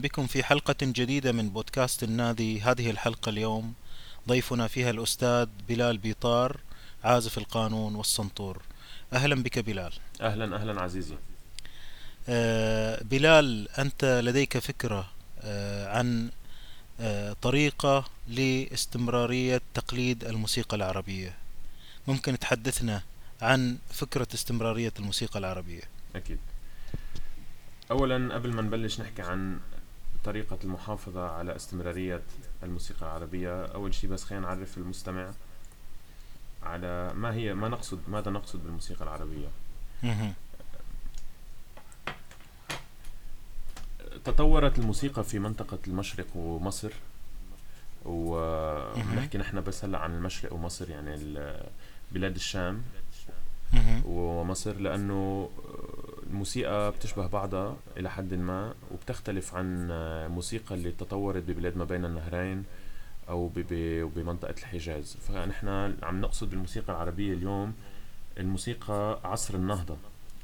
بكم في حلقة جديدة من بودكاست النادي. هذه الحلقة اليوم ضيفنا فيها الأستاذ بلال بيطار عازف القانون والسنطور. أهلا بك بلال. أهلا أهلا عزيزي. آه، بلال أنت لديك فكرة آه، عن آه، طريقة لاستمرارية تقليد الموسيقى العربية. ممكن تحدثنا عن فكرة استمرارية الموسيقى العربية؟ أكيد. اولا قبل ما نبلش نحكي عن طريقة المحافظة على استمرارية الموسيقى العربية أول شيء بس خلينا نعرف المستمع على ما هي ما نقصد ماذا نقصد بالموسيقى العربية. تطورت الموسيقى في منطقة المشرق ومصر ونحكي نحن بس هلأ عن المشرق ومصر يعني بلاد الشام. ومصر لأنه الموسيقى بتشبه بعضها إلى حد ما وبتختلف عن الموسيقى اللي تطورت ببلاد ما بين النهرين أو بمنطقة الحجاز. فنحن عم نقصد بالموسيقى العربية اليوم الموسيقى عصر النهضة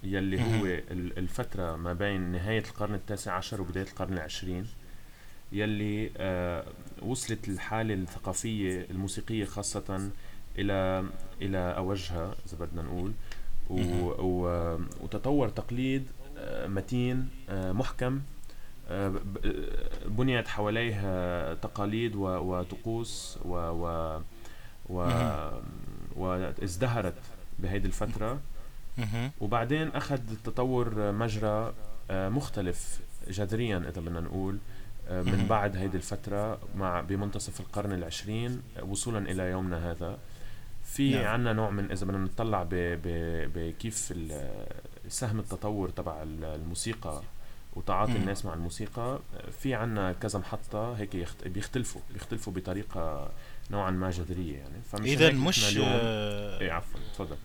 يلي هو الفترة ما بين نهاية القرن التاسع عشر وبداية القرن العشرين يلي آه، وصلت الحالة الثقافية الموسيقية خاصة إلى إلى أوجها إذا بدنا نقول. وتطور تقليد آه، متين آه، محكم آه، بنيت حواليه تقاليد وطقوس و و و. وازدهرت بهيدي الفترة. وبعدين أخذ التطور مجرى مختلف جذريا إذا بدنا نقول من. بعد هيدي الفترة مع بمنتصف القرن العشرين وصولا إلى يومنا هذا في نعم. عنا نوع من إذا بدنا نطلع ب- ب- بكيف ال- سهم التطور تبع ال- الموسيقى وتعاطي. الناس مع الموسيقى في عنا كذا محطة هيك يخت... بيختلفوا بيختلفوا بطريقة نوعا ما جذرية يعني هيك نحن مش اليوم آه، إيه عفوا تفضل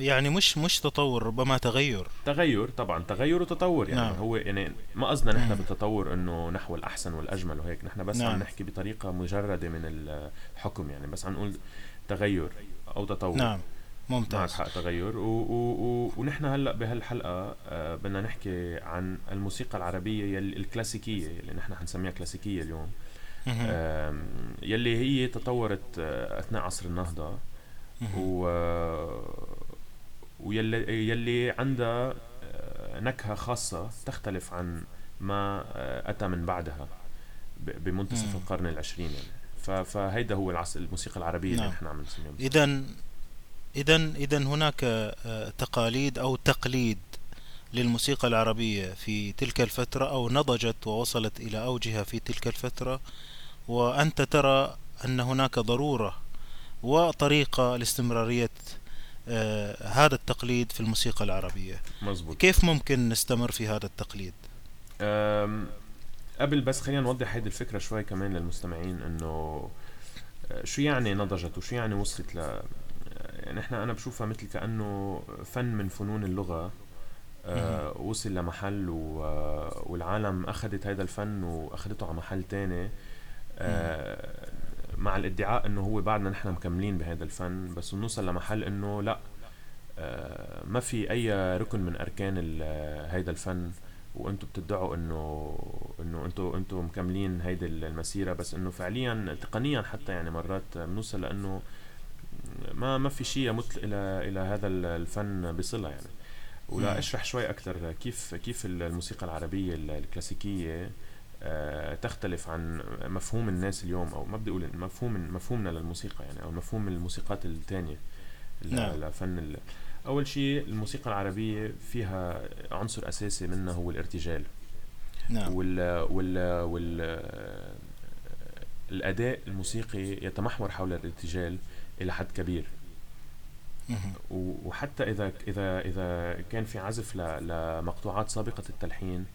يعني مش مش تطور ربما تغير تغير طبعا تغير وتطور يعني نعم. هو يعني ما قصدنا نحن. بالتطور إنه نحو الأحسن والأجمل وهيك نحن بس نعم. عم نحكي بطريقة مجردة من الحكم يعني بس عم نقول تغير أو تطور نعم معك ممتاز حق تغير و و و ونحن هلأ بهالحلقة آه بدنا نحكي عن الموسيقى العربية يلي الكلاسيكية اللي نحن حنسميها كلاسيكية اليوم. آم، يلي هي تطورت آه، أثناء عصر النهضة. و ويلي يلي عندها آه، نكهة خاصة تختلف عن ما آه، أتى من بعدها بمنتصف. القرن العشرين يعني فهيدا هو العصر الموسيقى العربية اللي نعم. نحن عم نسميها إذا إذا إذا هناك آه، تقاليد أو تقليد للموسيقى العربية في تلك الفترة أو نضجت ووصلت إلى أوجها في تلك الفترة وأنت ترى أن هناك ضرورة وطريقة لاستمرارية آه، هذا التقليد في الموسيقى العربية مزبوط كيف ممكن نستمر في هذا التقليد؟ قبل بس خلينا نوضح هيدي الفكرة شوي كمان للمستمعين إنه آه، شو يعني نضجت وشو يعني وصلت ل يعني إحنا أنا بشوفها مثل كأنه فن من فنون اللغة آه، وصل لمحل و... آه، والعالم أخذت هذا الفن وأخذته على محل تاني آه، مع الادعاء إنه هو بعدنا نحن مكملين بهذا الفن بس بنوصل لمحل إنه لا آه، ما في أي ركن من أركان آه، هيدا الفن. وأنتم بتدعوا انه انه أنتم أنتم مكملين هيدي المسيرة بس انه فعليا تقنيا حتى يعني مرات بنوصل لأنه ما ما في شيء يمت إلى إلى هذا الفن بصلة يعني ولا. أشرح شوي أكثر كيف كيف الموسيقى العربية الكلاسيكية آه، تختلف عن مفهوم الناس اليوم أو ما بدي أقول مفهوم مفهومنا للموسيقى يعني أو مفهوم الموسيقات الثانية نعم. لفن ال... أول شيء الموسيقى العربية فيها عنصر أساسي منها هو الارتجال. نعم. وال وال وال الأداء الموسيقي يتمحور حول الارتجال إلى حد كبير. وحتى إذا اذا إذا كان في عزف لمقطوعات سابقة التلحين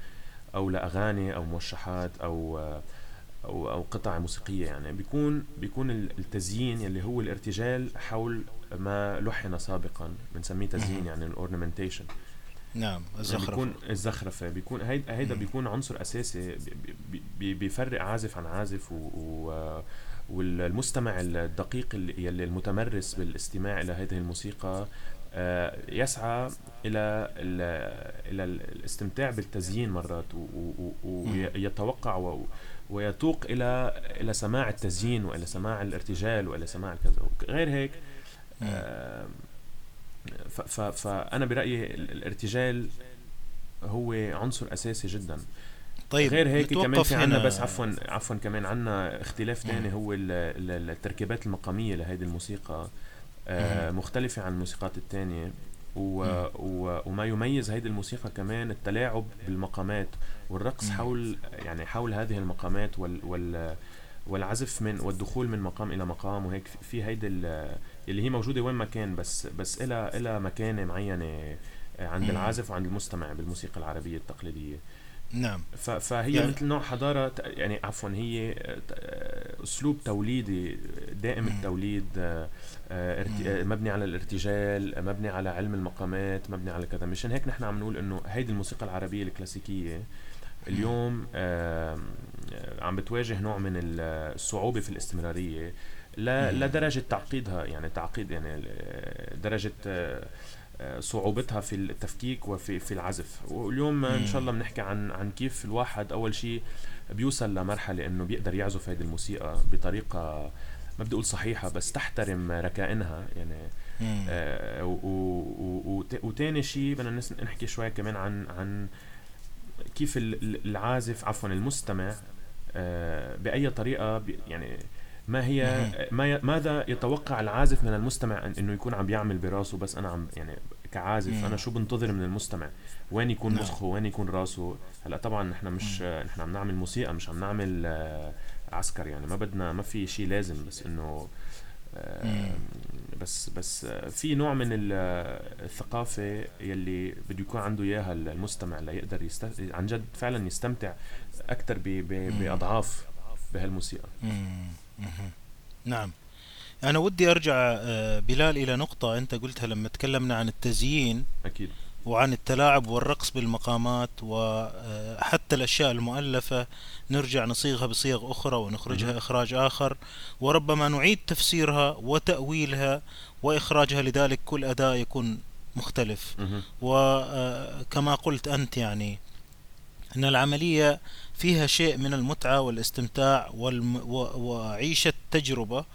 أو لأغاني أو موشحات أو أو أو قطع موسيقية يعني. بيكون بيكون ال- التزيين يلي هو الارتجال حول ما لحن سابقا. بنسميه تزيين. يعني ال ornamentation نعم بيكون الزخرفة. الزخرفة. بيكون هيدا هيدا. بيكون عنصر أساسي. بي- بي- بي- بيفرق عازف عن عازف و, و والمستمع الدقيق اللي يلي المتمرس بالاستماع إلى هذه الموسيقى آه، يسعى إلى إلى الاستمتاع بالتزيين مرات ويتوقع ويتوق إلى إلى سماع التزيين وإلى سماع الارتجال وإلى سماع كذا غير هيك فانا برأيي الارتجال هو عنصر أساسي جدا. طيب غير هيك كمان في عنا بس عفوا عفوا كمان عنا اختلاف ثاني هو التركيبات المقامية لهيدي الموسيقى آه مختلفة عن الموسيقات الثانية و... و... وما يميز هيدي الموسيقى كمان التلاعب بالمقامات والرقص حول يعني حول هذه المقامات وال... وال... والعزف من والدخول من مقام إلى مقام وهيك في هيدي اللي هي موجودة وين ما كان بس بس إلى إلى مكانه معينة عند العازف وعند المستمع بالموسيقى العربية التقليدية. نعم. فهي يعني مثل نوع حضارة يعني عفوا هي أسلوب توليدي دائم التوليد آه، آه، مبني على الارتجال مبني على علم المقامات مبني على كذا. مشان هيك نحن عم نقول إنه هيدي الموسيقى العربية الكلاسيكية اليوم عم بتواجه نوع من الصعوبة في الاستمرارية. لدرجه تعقيدها يعني تعقيد يعني درجة آه، صعوبتها في التفكيك وفي في العزف. واليوم إن شاء الله بنحكي عن عن كيف الواحد أول شيء بيوصل لمرحلة إنه بيقدر يعزف هذه الموسيقى بطريقة ما بدي أقول صحيحة بس تحترم ركائنها يعني آه وثاني شيء بدنا نحكي شوي كمان عن عن كيف العازف عفوا المستمع آه بأي طريقة يعني ما هي ما ماذا يتوقع العازف من المستمع إنه يكون عم بيعمل براسه بس أنا عم يعني كعازف أنا شو بنتظر من المستمع؟ وين يكون نعم. مخه؟ وين يكون راسه؟ هلأ طبعا نحن مش نحن عم نعمل موسيقى مش عم نعمل آه، عسكر يعني. ما بدنا ما في شيء لازم بس إنه آه، بس بس آه، في نوع من الثقافة يلي بده يكون عنده إياها المستمع ليقدر يست... عن جد فعلا يستمتع أكثر بأضعاف بهالموسيقى. نعم. أنا ودي أرجع آه، بلال إلى نقطة أنت قلتها لما تكلمنا عن التزيين أكيد. وعن التلاعب والرقص بالمقامات وحتى الأشياء المؤلفة نرجع نصيغها بصيغ أخرى ونخرجها إخراج آخر. وربما نعيد تفسيرها وتأويلها وإخراجها لذلك كل أداء يكون مختلف. وكما قلت أنت يعني أن العملية فيها شيء من المتعة والاستمتاع وعيشة تجربة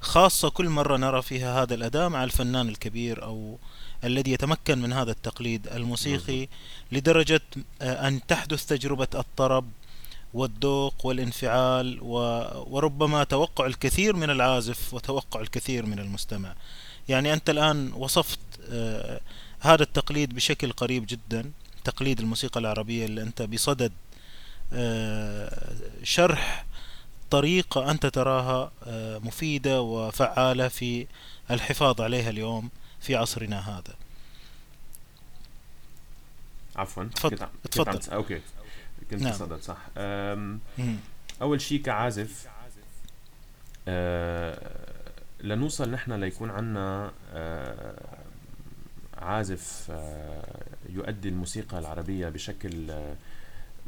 خاصة كل مرة نرى فيها هذا الأداء مع الفنان الكبير أو الذي يتمكن من هذا التقليد الموسيقي لدرجة آه، أن تحدث تجربة الطرب والذوق والانفعال وربما توقع الكثير من العازف وتوقع الكثير من المستمع. يعني أنت الآن وصفت آه، هذا التقليد بشكل قريب جدا تقليد الموسيقى العربية اللي أنت بصدد شرح طريقة أنت تراها آه، مفيدة وفعالة في الحفاظ عليها اليوم في عصرنا هذا. عفوا تفضل تفضل. أوكي. كنت نعم. صدد صح. أول شيء كعازف أه لنوصل نحن ليكون عنا أه عازف أه يؤدي الموسيقى العربية بشكل أه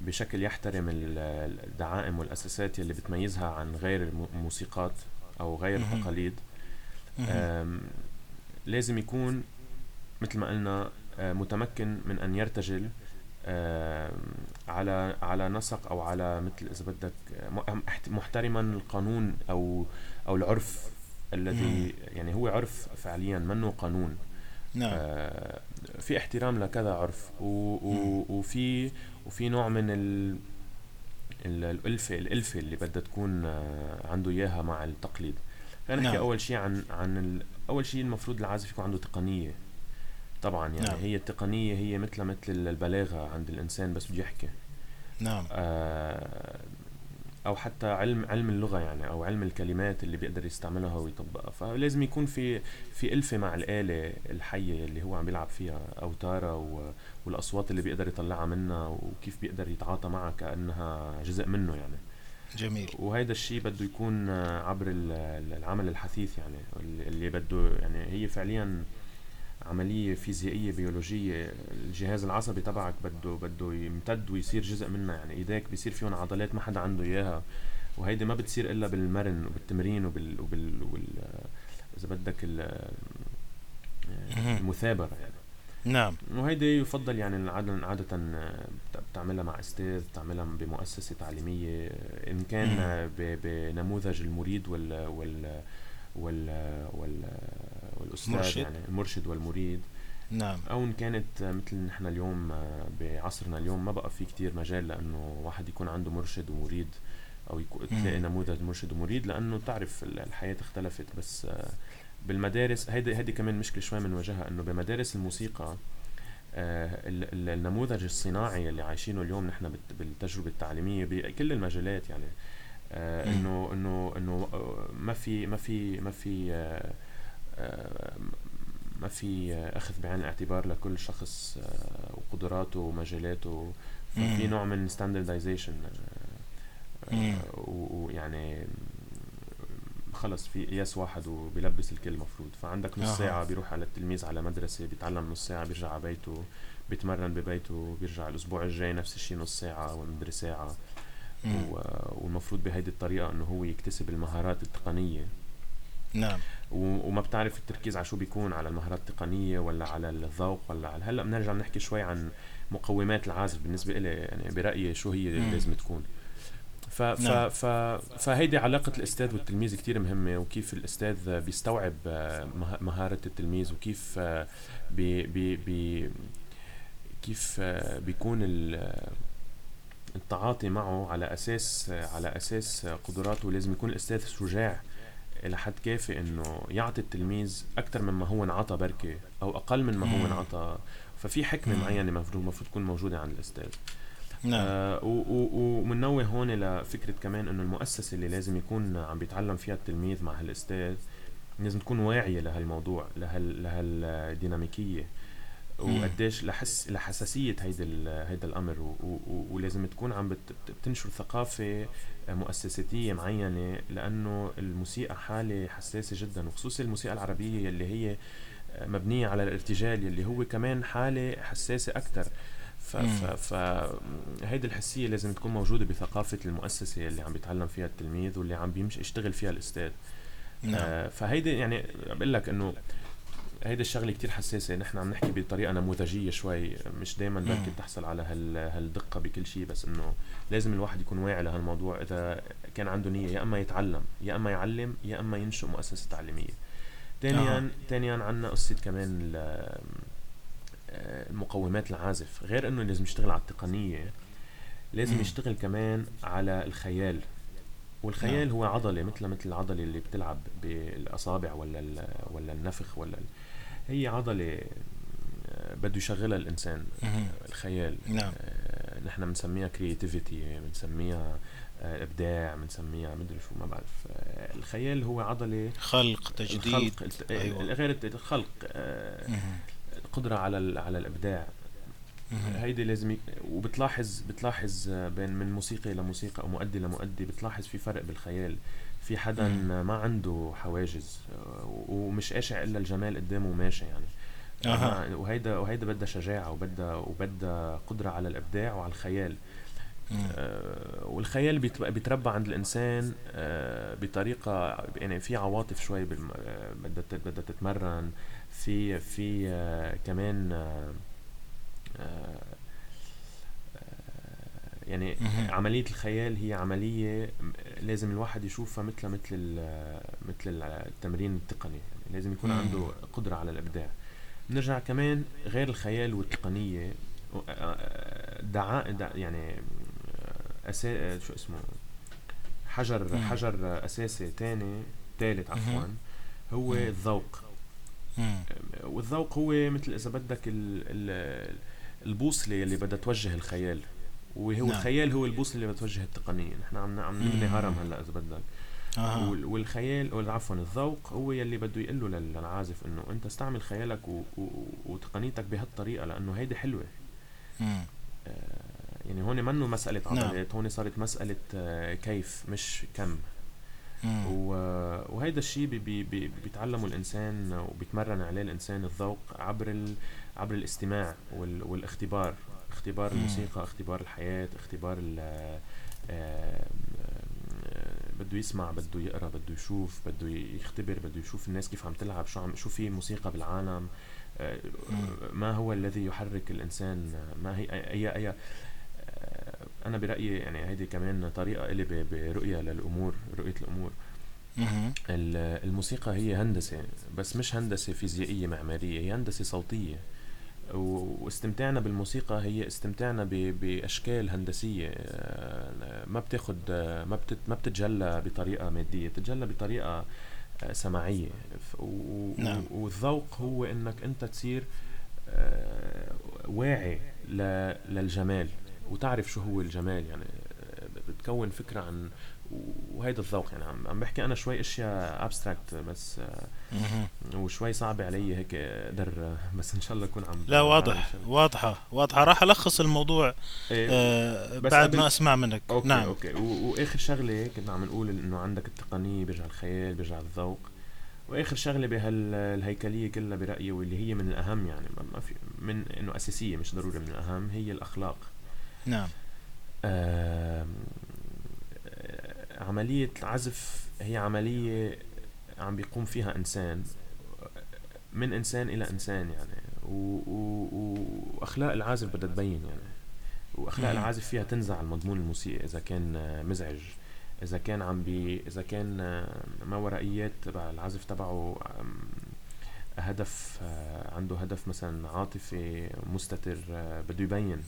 بشكل يحترم الدعائم والأساسات اللي بتميزها عن غير الموسيقات أو غير التقاليد لازم يكون مثل ما قلنا آه، متمكن من أن يرتجل على على نسق أو على مثل إذا بدك محترما القانون أو أو العرف الذي يعني هو عرف فعليا منه قانون. نعم. آه في احترام لكذا عرف و و وفي وفي نوع من ال الألفة الألفة اللي بدها تكون آه، عنده إياها مع التقليد خلينا نحكي نعم. أول شيء عن عن ال... أول شيء المفروض العازف يكون عنده تقنية طبعا يعني نعم. هي التقنية هي مثل مثل البلاغة عند الإنسان بس بده يحكي نعم آه أو حتى علم علم اللغة يعني أو علم الكلمات اللي بيقدر يستعملها ويطبقها. فلازم يكون في في ألفة مع الآلة الحية اللي هو عم بيلعب فيها اوتارها والأصوات اللي بيقدر يطلعها منها وكيف بيقدر يتعاطى معها كأنها جزء منه يعني. جميل. وهذا الشيء بده يكون عبر العمل الحثيث يعني اللي بده يعني هي فعليا عملية فيزيائية بيولوجية الجهاز العصبي تبعك بده بده يمتد ويصير جزء منه يعني إيديك بيصير فيهم عضلات ما حدا عنده إياها. وهيدي ما بتصير إلا بالمرن وبالتمرين وبال, وبال... وبال... إذا بدك ال... المثابرة يعني. نعم. وهيدي يفضل يعني عادة عادة بتعملها مع أستاذ بتعملها بمؤسسة تعليمية. إن كان بنموذج المريد وال وال وال, وال والأستاذ مرشد. يعني المرشد والمريد. نعم. أو إن كانت مثل نحن اليوم بعصرنا اليوم ما بقى في كتير مجال لأنه واحد يكون عنده مرشد ومريد أو تلاقي نموذج مرشد ومريد لأنه تعرف الحياة اختلفت. بس بالمدارس هيدي هيدي كمان مشكلة شوي بنواجهها إنه بمدارس الموسيقى آه النموذج الصناعي اللي عايشينه اليوم نحن بالتجربة التعليمية بكل المجالات يعني آه انه انه إنه ما في ما في ما في آه آه ما في أخذ بعين الاعتبار لكل شخص آه وقدراته ومجالاته. ففي نوع من ستاندردايزيشن آه، ويعني خلص في قياس واحد وبيلبس الكل مفروض. فعندك نص ساعة بيروح على التلميذ على مدرسة بيتعلم نص ساعة بيرجع على بيته بيتمرن ببيته بيرجع الأسبوع الجاي نفس الشيء نص ساعة ومدري ساعة. والمفروض بهيدي الطريقة إنه هو يكتسب المهارات التقنية. نعم. وما بتعرف التركيز على شو بيكون على المهارات التقنية ولا على الذوق ولا على هلأ بنرجع بنحكي شوي عن مقومات العازف بالنسبة لي يعني برأيي شو هي لازم تكون. ف ف نعم. ف فهيدي علاقة الأستاذ والتلميذ كتير مهمة وكيف الأستاذ بيستوعب آه، مهارة التلميذ وكيف آه، بي بي بي كيف آه، بيكون التعاطي معه على أساس على أساس قدراته. لازم يكون الأستاذ شجاع إلى حد كافي إنه يعطي التلميذ أكثر مما هو انعطى بركة أو أقل من ما هو انعطى. ففي حكمة معينة المفروض المفروض تكون موجودة عند الأستاذ. نعم. آه ومنوه هون لفكره كمان إنه المؤسسة اللي لازم يكون عم بيتعلم فيها التلميذ مع هالأستاذ لازم تكون واعية لهالموضوع لهال لهالديناميكية. وقديش لحس لحساسية هيدا هيدا الأمر. ولازم تكون عم بتنشر ثقافة مؤسساتيه معينة لأنه الموسيقى حالة حساسة جدا وخصوصا الموسيقى العربية اللي هي مبنية على الارتجال اللي هو كمان حالة حساسة أكثر ف ف ف هيدي الحسية لازم تكون موجودة بثقافة المؤسسة اللي عم بيتعلم فيها التلميذ واللي عم بيمشي يشتغل فيها الأستاذ. نعم. آه فهيدي يعني بقول لك إنه هيدي الشغلة كتير حساسة. نحن عم نحكي بطريقة نموذجية شوي. مش دائما بركي بتحصل على هال هالدقة بكل شيء بس إنه لازم الواحد يكون واعي لهالموضوع إذا كان عنده نية. يا إما يتعلم يا إما يعلم يا إما ينشئ مؤسسة تعليمية. ثانيا آه. ثانيا عندنا قصة كمان المقومات العازف. غير إنه لازم يشتغل على التقنية لازم يشتغل كمان على الخيال. والخيال نعم. هو عضلة مثل مثل العضلة اللي بتلعب بالأصابع ولا ولا النفخ ولا هي عضلة آه، بده يشغلها الإنسان الخيال. نعم. آه، نحن بنسميها كرياتيفيتي بنسميها آه، إبداع بنسميها مدري شو ما بعرف. الخيال هو عضلة خلق تجديد. الخلق أيوة. غير الخلق القدرة على على الإبداع. هيدي لازم. وبتلاحظ بتلاحظ بين من موسيقي لموسيقى أو مؤدي لمؤدي بتلاحظ في فرق بالخيال. في حدا ما عنده حواجز ومش قاشع إلا الجمال قدامه ماشي يعني. أه. وهيدا وهيدا بدها شجاعة وبدها وبدها قدرة على الإبداع وعلى الخيال. آه والخيال بيتربى عند الإنسان آه بطريقة يعني في عواطف شوي آه، بدها بدها تتمرن. في في آه كمان آه آه يعني عملية الخيال هي عملية لازم الواحد يشوفها مثل مثل مثل التمرين التقني. يعني لازم يكون عنده قدرة على الإبداع. نرجع كمان غير الخيال والتقنية. آه، دعاء دع يعني أسا شو اسمه حجر حجر أساسي تاني ثالث عفوا هو الذوق. والذوق هو مثل إذا بدك البوصلة اللي بدها توجه الخيال. وهو نعم. الخيال هو البوصلة اللي بدها توجه التقنية نحن عم عم نبني هرم هلأ إذا بدك آه. والخيال عفوا الذوق هو يلي بده يقول له للعازف إنه أنت استعمل خيالك و... و... وتقنيتك بهالطريقة لأنه هيدي حلوة آه يعني هون منه مسألة نعم. عضلات نعم. هون صارت مسألة آه كيف مش كم وهيدا الشيء بي بي بيتعلمه الإنسان وبيتمرن عليه الإنسان الذوق عبر ال عبر الاستماع وال والاختبار اختبار الموسيقى اختبار الحياة اختبار ال آه، بده يسمع بده يقرأ بده يشوف بده يختبر بده يشوف الناس كيف عم تلعب شو عم شو في موسيقى بالعالم. آه، ما هو الذي يحرك الإنسان؟ ما هي اي اي أنا برأيي يعني هيدي كمان طريقة إلي برؤية للأمور رؤية الأمور. الموسيقى هي هندسة بس مش هندسة فيزيائية معمارية هي هندسة صوتية. واستمتاعنا بالموسيقى. هي استمتاعنا بأشكال هندسية. آه، ما بتاخد ما ما بتتجلى بطريقة مادية بتتجلى بطريقة آه، سماعية. نعم. والذوق هو إنك أنت تصير آه، واعي للجمال وتعرف شو هو الجمال. يعني بتكون فكرة عن وهيدا الذوق يعني عم عم بحكي أنا شوي أشياء abstract بس وشوي صعبة علي هيك أقدر بس إن شاء الله أكون عم لا واضح واضحة واضحة. راح ألخص الموضوع إيه آه بعد ما أسمع منك. okay نعم. okay. وآخر شغلة كنا عم نقول إنه عندك التقنية بيرجع الخيال بيرجع الذوق. وآخر شغلة بهالهيكليه كلها برأيي واللي هي من الأهم يعني ما في من إنه أساسية مش ضروري من الأهم هي الأخلاق. نعم. آه عملية العزف هي عملية عم بيقوم فيها إنسان من إنسان إلى إنسان يعني. وأخلاق العازف بدها تبين يعني. وأخلاق العازف فيها تنزع المضمون الموسيقي إذا كان مزعج إذا كان عم بي إذا كان ما ورائيات تبع العزف تبعه هدف عنده هدف مثلا عاطفي مستتر بده يبين.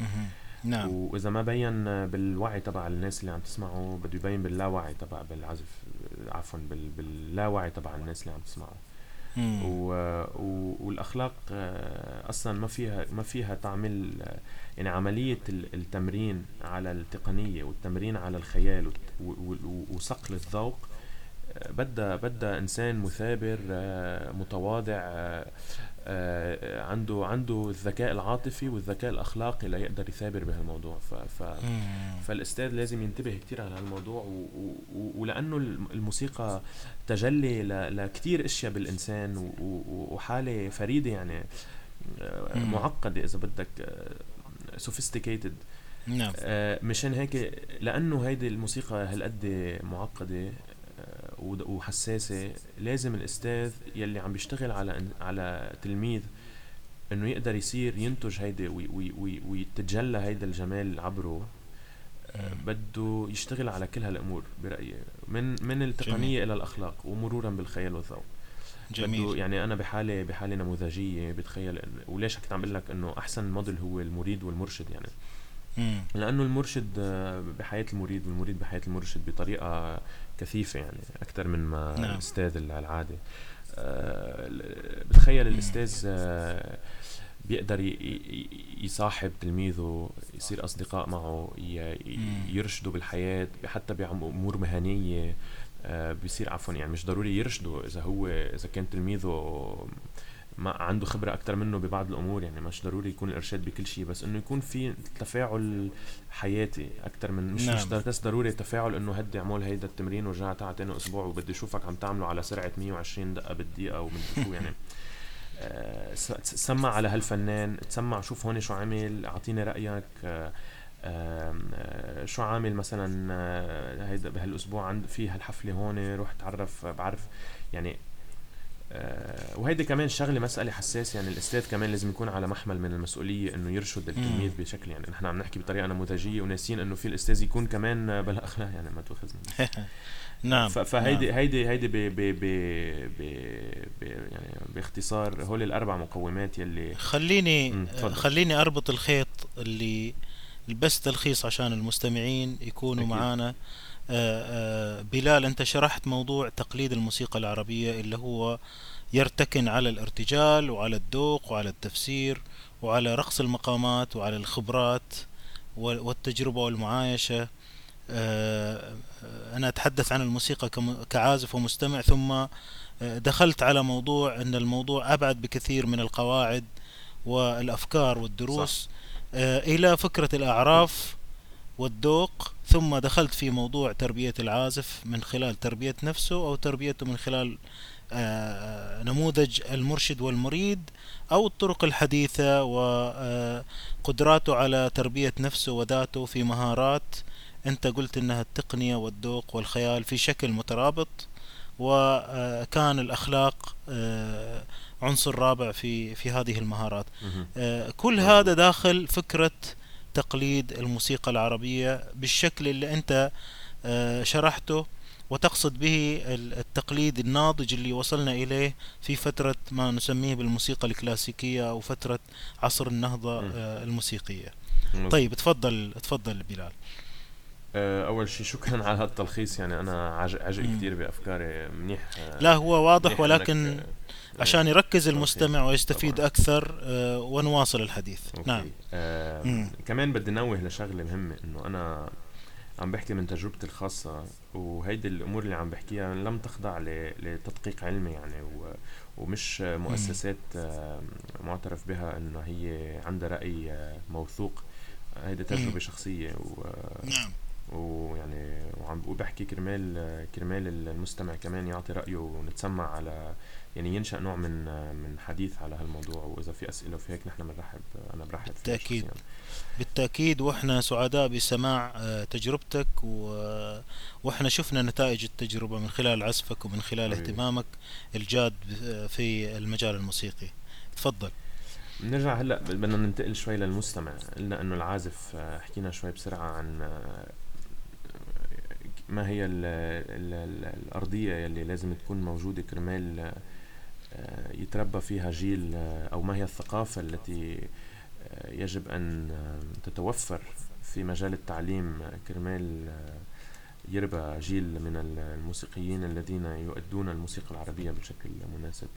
نعم. وإذا ما بين بالوعي تبع الناس اللي عم تسمعه بده يبين باللاوعي تبع بالعزف عفوا باللاوعي تبع الناس اللي عم تسمعه. و... و... والأخلاق آه، أصلا ما فيها ما فيها تعمل يعني عملية التمرين على التقنية والتمرين على الخيال وصقل الذوق آه، بدها بدها إنسان مثابر آه، متواضع آه، عنده عنده الذكاء العاطفي والذكاء الأخلاقي ليقدر يثابر بهالموضوع ف ف فالأستاذ لازم ينتبه كثير على هالموضوع و... و... ولأنه الموسيقى تجلي. لكثير أشياء بالإنسان. وحالة فريدة يعني آه، معقدة إذا بدك سوفيستيكيتد نعم مشان هيك لأنه هيدي الموسيقى هالقد معقدة وحساسة لازم الأستاذ يلي عم بيشتغل على على تلميذ إنه يقدر يصير ينتج هيدي ويتجلى هيدا الجمال عبره آه، بده يشتغل على كل هالأمور برأيي من من التقنية جميل. إلى الأخلاق ومرورا بالخيال والذوق جميل بده يعني أنا بحاله بحاله نموذجية بتخيل وليش كنت عم بقول لك إنه أحسن موديل هو المريد والمرشد يعني مم. لأنه المرشد آه، بحياة المريد والمريد بحياة المرشد بطريقة كثيفة يعني أكثر من ما نعم. الأستاذ العادي. أه بتخيل الأستاذ أه بيقدر يصاحب تلميذه يصير أصدقاء معه يرشده بالحياة حتى بأمور مهنية أه بيصير عفوا يعني مش ضروري يرشده إذا هو إذا كان تلميذه ما عنده خبرة أكتر منه ببعض الأمور يعني مش ضروري يكون الإرشاد بكل شيء بس إنه يكون في تفاعل حياتي أكتر من مش نعم. مش بس ضروري تفاعل إنه هدي اعمل هيدا التمرين ورجع تعال تاني أسبوع وبدي أشوفك عم تعمله على سرعة 120 دقة بالدقيقة ومدري شو يعني آه سمع على هالفنان تسمع شوف هون شو عمل أعطيني رأيك آه آه شو عامل مثلا آه هيدا بهالأسبوع عند في هالحفلة هون روح تعرف بعرف يعني وهيدي كمان شغلة مسألة حساسة يعني الأستاذ كمان لازم يكون على محمل من المسؤولية إنه يرشد التلميذ بشكل يعني نحن عم نحكي بطريقة نموذجية وناسين إنه في الأستاذ يكون كمان بلا اخلاق يعني ما تاخذني نعم. فهيدي نعم. هيدي هيدي ب ب ب ب يعني باختصار هول الأربع مقومات يلي خليني خليني أربط الخيط اللي بس تلخيص عشان المستمعين يكونوا معنا آه، آه، بلال أنت شرحت موضوع تقليد الموسيقى العربية اللي هو يرتكن على الارتجال وعلى الذوق وعلى التفسير وعلى رقص المقامات وعلى الخبرات والتجربة والمعايشة آه، أنا أتحدث عن الموسيقى كعازف ومستمع ثم دخلت على موضوع أن الموضوع أبعد بكثير من القواعد والأفكار والدروس صح. إلى فكرة الأعراف والذوق ثم دخلت في موضوع تربية العازف من خلال تربية نفسه أو تربيته من خلال آه، نموذج المرشد والمريد أو الطرق الحديثة وقدراته على تربية نفسه وذاته في مهارات أنت قلت إنها التقنية والذوق والخيال في شكل مترابط وكان الأخلاق آه، عنصر رابع في في هذه المهارات. آه، كل هذا داخل فكرة تقليد الموسيقى العربية بالشكل اللي أنت آه، شرحته وتقصد به التقليد الناضج اللي وصلنا إليه في فترة ما نسميه بالموسيقى الكلاسيكية أو فترة عصر النهضة. آه، الموسيقية طيب تفضل تفضل بلال آه، أول شيء شكرا على هالتلخيص يعني أنا عج- عجق مم. كثير بأفكاري منيح لا هو واضح ولكن عشان إيه يركز المستمع ويستفيد طبعا. أكثر آه، ونواصل الحديث. نعم. أوكي آه. كمان بدي نوه لشغلة مهمة إنه أنا عم بحكي من تجربتي الخاصة وهيدي الأمور اللي عم بحكيها لم تخضع لتدقيق علمي يعني و ومش. مؤسسات آه، معترف بها إنه هي عندها رأي آه، موثوق. هيدي مم. تجربه شخصية و نعم. ويعني وعم وبحكي كرمال كرمال المستمع كمان يعطي رأيه ونتسمع على يعني ينشأ نوع من من حديث على هالموضوع وإذا في أسئلة وفي هيك نحن بنرحب أنا برحب شخصيا. بالتأكيد وإحنا سعداء بسماع آه، تجربتك و... وإحنا شفنا نتائج التجربة من خلال عزفك ومن خلال حبيبي. اهتمامك الجاد ب- في المجال الموسيقي. تفضل. بنرجع هلأ بدنا ننتقل شوي للمستمع. قلنا إنه العازف آه، حكينا شوي بسرعة عن آه، ما هي ال ال ال الأرضية يلي لازم تكون موجودة كرمال آه، يتربى فيها جيل آه، أو ما هي الثقافة التي آه، يجب أن آه، تتوفر في مجال التعليم. آه، كرمال آه، يربى جيل من ال- الموسيقيين الذين يؤدون الموسيقى العربية بشكل مناسب.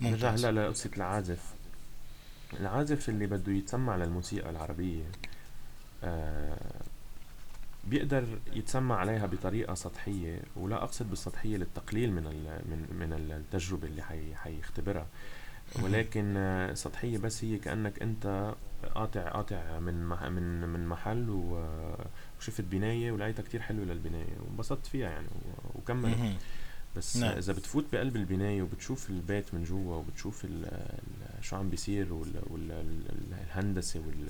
نرجع هلا لقصة العازف. العازف اللي بده يتسمع للموسيقى العربية آه، بيقدر يتسمع عليها بطريقة سطحية ولا أقصد بالسطحية للتقليل من من من التجربة اللي حي حيختبرها. ولكن آه، سطحية بس هي كأنك أنت قاطع قاطع من مح من من محل وشفت بناية ولقيتها كتير حلوة للبناية وانبسطت فيها يعني وكملت. بس نعم إذا بتفوت بقلب البناية وبتشوف البيت من جوا وبتشوف ال ال شو عم بيصير والهندسة وال وال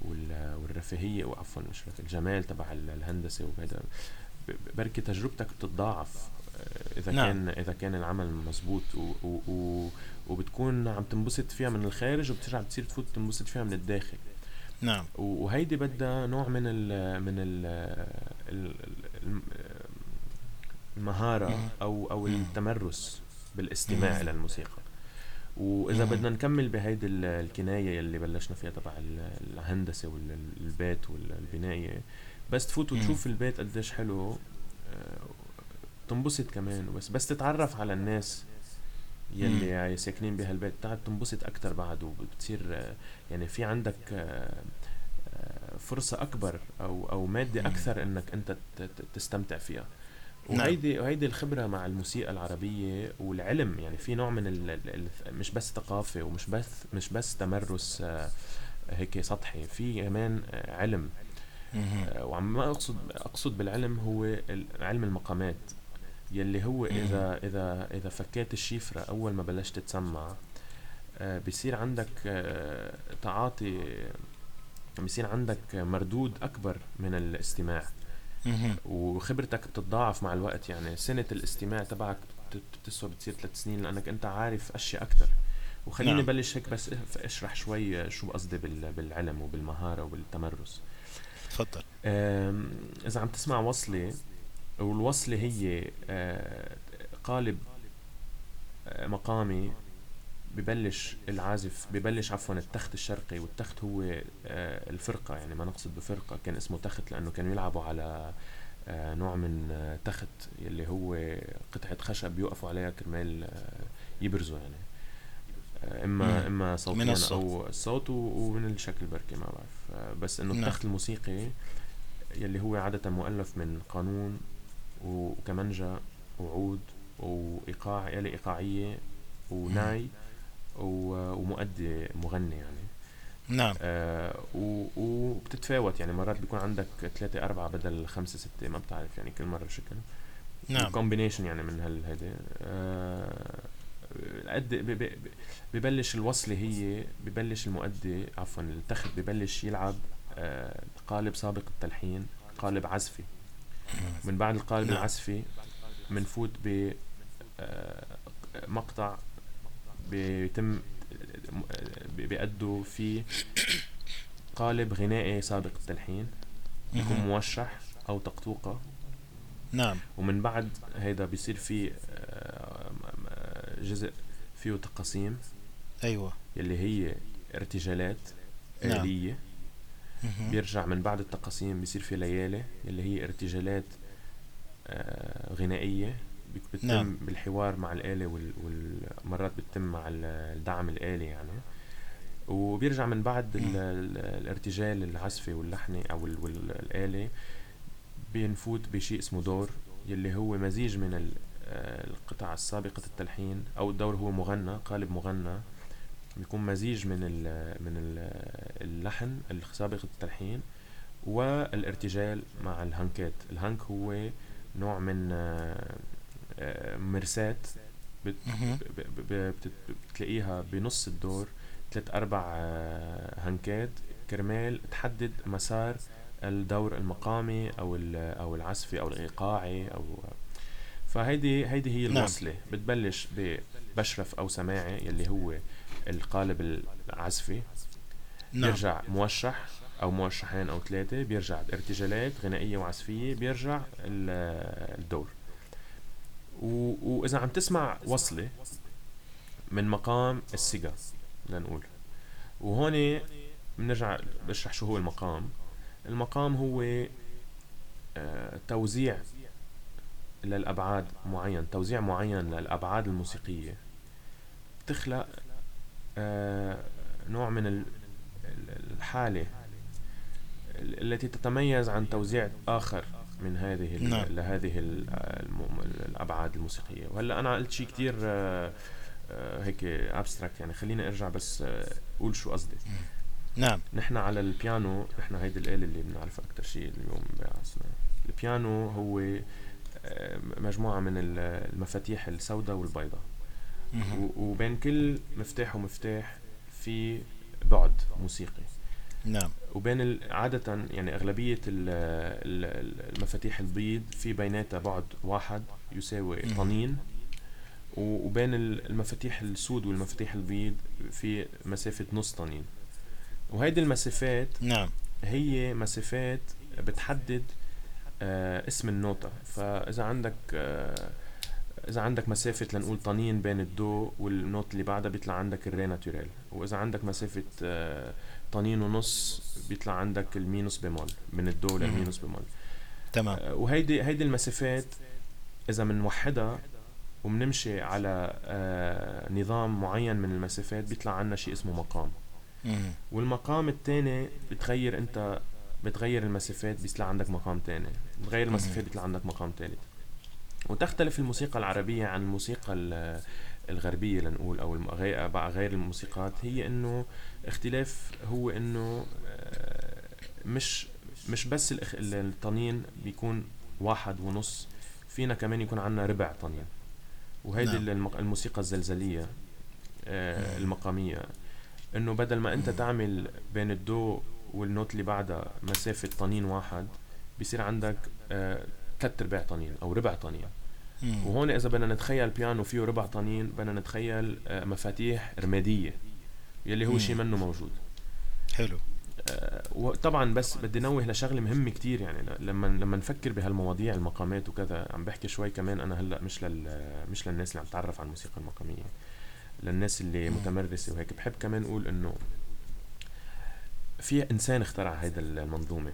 والرفاهية وعفوا مش الجمال تبع ال- الهندسة وهذا بركي تجربتك بتتضاعف آه، إذا نعم. كان إذا كان العمل مزبوط و و و وبتكون عم تنبسط فيها من الخارج وبترجع بتصير تفوت تنبسط فيها من الداخل. نعم. وهيدي بدها نوع من ال من ال ال- ال- المهارة مهم. أو أو مهم. التمرس بالإستماع إلى مهم. بدنا نكمل بهيدي ال- الكناية يلي بلشنا فيها تبع ال- الهندسة والبيت والبناية بس تفوت. وتشوف البيت قديش حلو آه، تنبسط كمان وبس بس تتعرف على الناس. يلي ساكنين بهالبيت تعال تنبسط أكتر بعد وبتصير آه، يعني في عندك آه، فرصة أكبر أو أو مادة. أكثر إنك أنت تستمتع فيها نعم وهيدي وهيدي الخبرة مع الموسيقى العربية والعلم يعني في نوع من ال ال مش بس ثقافة ومش بس مش بس تمرس آه، هيك سطحي في كمان آه، علم. آه، وعم ما اقصد أقصد بالعلم هو علم المقامات يلي هو. اذا اذا إذا فكيت الشفرة أول ما بلشت تسمع بصير عندك تعاطي بصير عندك مردود أكبر من الاستماع مهم. وخبرتك بتتضاعف مع الوقت يعني سنة الاستماع تبعك بت- بتسوى بتصير ثلاث سنين لأنك أنت عارف أشياء أكتر. وخليني نعم. بلش هيك بس أشرح شوي شو قصدي بال- بالعلم وبالمهارة وبالتمرس تفضل. إذا عم تسمع وصلة والوصلة هي آه، قالب آه، مقامي ببلش العازف ببلش عفوا التخت الشرقي والتخت هو آه، الفرقة يعني ما نقصد بفرقة كان اسمه تخت لأنه كانوا يلعبوا على آه، نوع من آه، تخت يلي هو قطعة خشب بيوقفوا عليها كرمال يبرزوا يعني. إما. إما من صوتيا الصوت. أو الصوت ومن الشكل بركي ما بعرف. بس إنه نعم. التخت الموسيقي يلي هو عادة مؤلف من قانون وكمنجة وعود وإيقاع آلة إيقاعية مم. وناي ومؤدي مغني يعني. نعم. آه وبتتفاوت يعني. مرات بيكون عندك ثلاثة أربعة بدل خمسة ستة ما بتعرف يعني كل مرة شكل نعم. وكومبينيشن يعني من هالهيدي آه قد ببلش الوصلة هي ببلش المؤدي عفوا التخت ببلش يلعب آه قالب سابق التلحين قالب عزفي. من بعد القالب نعم. العزفي بنفوت ب آه، مقطع بيتم بيأدوا فيه قالب غنائي سابق التلحين يكون. موشح أو طقطوقه نعم ومن بعد هيدا بيصير في آه، جزء فيه تقاسيم أيوة يلي هي ارتجالات نعم. آلية. بيرجع من بعد التقاسيم بيصير في ليالي يلي هي ارتجالات آه، غنائية بتتم نعم. بالحوار مع الآلة وال- والمرات بتتم مع ال- الدعم الآلي يعني. وبيرجع من بعد الارتجال العزفي واللحني أو ال- والآلة بينفوت بشيء اسمه دور يلي هو مزيج من ال- القطع السابقة التلحين أو الدور هو مغنى قالب مغنى بيكون مزيج من ال من ال اللحن السابق التلحين والارتجال مع الهنكات الهنك هو نوع من مرساة بت- بتلاقيها بنص الدور ثلاث أربع آه، هنكات كرمال تحدد مسار الدور المقامي أو ال- أو العزفي أو الإيقاعي أو فهيدي هيدي هي نعم. الوصلة. بتبلش ببشرف أو سماعي يلي هو القالب العزفي. نعم. بيرجع موشح أو موشحين أو ثلاثة بيرجع ارتجالات غنائية وعزفية بيرجع ال- الدور. وإذا عم تسمع وصلة من مقام السيجا لنقول وهون بنرجع بشرح شو هو المقام. المقام هو آه، توزيع للأبعاد معين توزيع معين للأبعاد الموسيقية. بتخلق آه، نوع من ال- ال- الحالة ال- التي تتميز عن توزيع آخر. من هذه نعم. لهذه ال- الم- الأبعاد الموسيقية. وهلا أنا قلت شيء كتير آه، آه، هيك ابستراكت يعني. خليني أرجع بس آه، أقول شو قصدي. نعم. نحن على البيانو نحن هيدي الآلة اللي بنعرفها أكتر شيء اليوم بعصرنا البيانو هو مجموعة من ال- المفاتيح السوداء والبيضاء. وبين كل مفتاح ومفتاح في بعد موسيقي. نعم. وبين عادة يعني أغلبية ال- ال- المفاتيح البيض في بيناتها بعد واحد يساوي. طنين. وبين ال- المفاتيح السود والمفاتيح البيض في مسافة نص طنين. وهيدي المسافات نعم. هي مسافات بتحدد آه اسم النوتة. فإذا عندك آه إذا عندك مسافة لنقول طنين بين الدو والنوت اللي بعدها بيطلع عندك الري ناتوريل وإذا عندك مسافة آه طنين ونص بيطلع عندك المينوس بيمول من الدو. للمينوس بيمول تمام. آه وهيدي هيدي المسافات إذا بنوحدها وبنمشي على آه نظام معين من المسافات بيطلع عنا شيء اسمه مقام. والمقام الثاني بتغير أنت بتغير المسافات بيطلع عندك مقام تاني. بتغير المسافات بيطلع عندك مقام ثالث وتختلف الموسيقى العربية عن الموسيقى ال- الغربية لنقول أو غير الموسيقات. هي إنه اختلاف هو إنه آه، مش مش بس الطنين بيكون واحد ونص فينا كمان يكون عنا ربع طنين وهيدي نعم. الموسيقى الزلزلية آه،. المقامية إنه بدل ما أنت. تعمل بين الدو والنوت اللي بعدها مسافة طنين واحد بيصير عندك آه ثلاث ارباع طنين أو ربع طنين. وهون إذا بدنا نتخيل بيانو فيه ربع طنين بدنا نتخيل آه مفاتيح رمادية يلي هو. شيء منه موجود. حلو. آه وطبعا بس بدي نوه لشغلة مهمة كتير يعني. لما لما نفكر بهالمواضيع المقامات وكذا عم بحكي شوي كمان أنا هلأ مش لل مش للناس اللي عم تتعرف على الموسيقى المقامية للناس اللي. متمرسة وهيك. بحب كمان أقول إنه في إنسان اخترع هيدا المنظومة.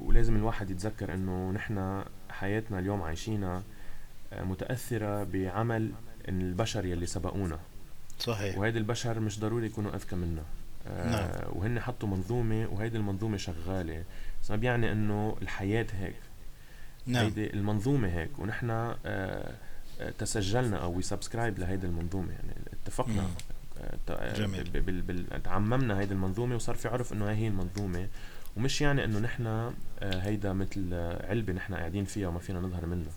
ولازم الواحد يتذكر إنه نحن حياتنا اليوم عايشينها آه، متأثرة بعمل البشر يلي سبقونا. صحيح. وهيدي البشر مش ضروري يكونوا أذكى منا آه نعم. وهن حطوا منظومة وهيدي المنظومة شغالة. بس ما بيعني إنه الحياة هيك. نعم. هيدي المنظومة هيك. ونحن آه آه، تسجلنا أو we subscribe لهيدي المنظومة. يعني اتفقنا. مم. آه، آه، جميل. بال بال تعممنا هيدي المنظومة وصار في عرف إنه هاي هي المنظومة. ومش يعني إنه نحن هيدا مثل علبة نحن قاعدين فيها وما فينا نظهر منها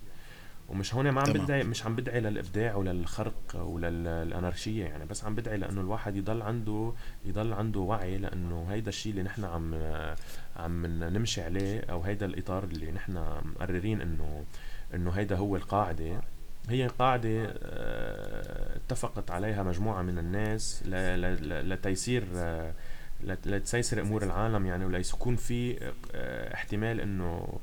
ومش هون ما عم تمام. بدعي مش عم بدعي للإبداع وللخرق وللأنارشية يعني بس عم بدعي لأنه الواحد يضل عنده يضل عنده وعي لأنه هيدا الشيء اللي نحن عم عم نمشي عليه أو هيدا الإطار اللي نحن مقررين انه إنه هيدا هو القاعدة. هي قاعدة آه، اتفقت عليها مجموعة من الناس لتيسير آه، لتسيسر أمور العالم يعني وليكون في آه، احتمال إنه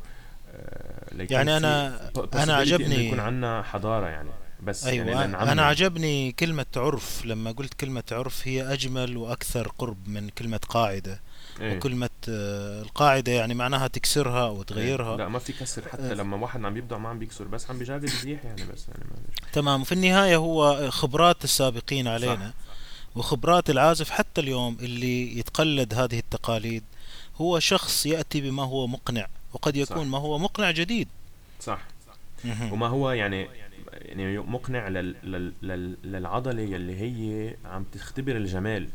يعني أنا أنا عجبني يكون عندنا حضارة يعني. بس أيوه يعني أنا عجبني كلمة عرف. لما قلت كلمة عرف هي أجمل وأكثر قرب من كلمة قاعدة. إيه؟ وكلمة القاعدة يعني معناها تكسرها أو إيه؟ تغيرها لا ما في كسر. حتى لما واحد عم يبدع ما عم بيكسر بس عم بيجرب يزيح يعني بس يعني ما تمام. وفي النهاية هو خبرات السابقين علينا. صح. وخبرات العازف حتى اليوم اللي يتقلد هذه التقاليد هو شخص يأتي بما هو مقنع. وقد يكون صح. ما هو مقنع جديد صح مهم. وما هو يعني يعني مقنع لل... لل... لل... للعضلة يلي هي عم تختبر الجمال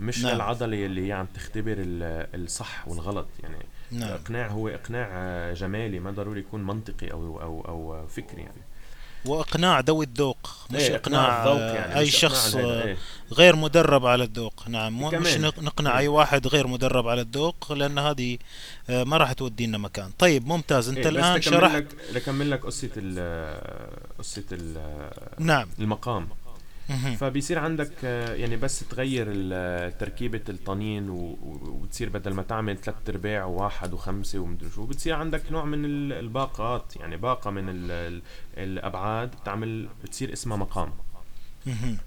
مش نعم. للعضلة يلي هي عم تختبر ال- الصح والغلط يعني نعم الاقناع هو إقناع جمالي ما ضروري يكون منطقي أو أو أو فكري يعني وإقناع ذوي الذوق مش إيه إقناع الذوق يعني إقناع شخص إيه. غير مدرب على الذوق. نعم مو- مش نقنع إيه. أي واحد غير مدرب على الذوق لأن هذه آه، ما راح تودينا مكان. طيب ممتاز. إيه، الآن بس لكمل شرحت لك لكمل لك قصة ال نعم. المقام. فبيصير عندك آه، يعني بس تغير ال- تركيبة الطنين و- و- وتصير بدل ما تعمل ثلاث أرباع وواحد وخمسة ومدري شو بتصير عندك نوع من ال- الباقات يعني باقة من ال- ال- الأبعاد بتعمل بتصير اسمها مقام.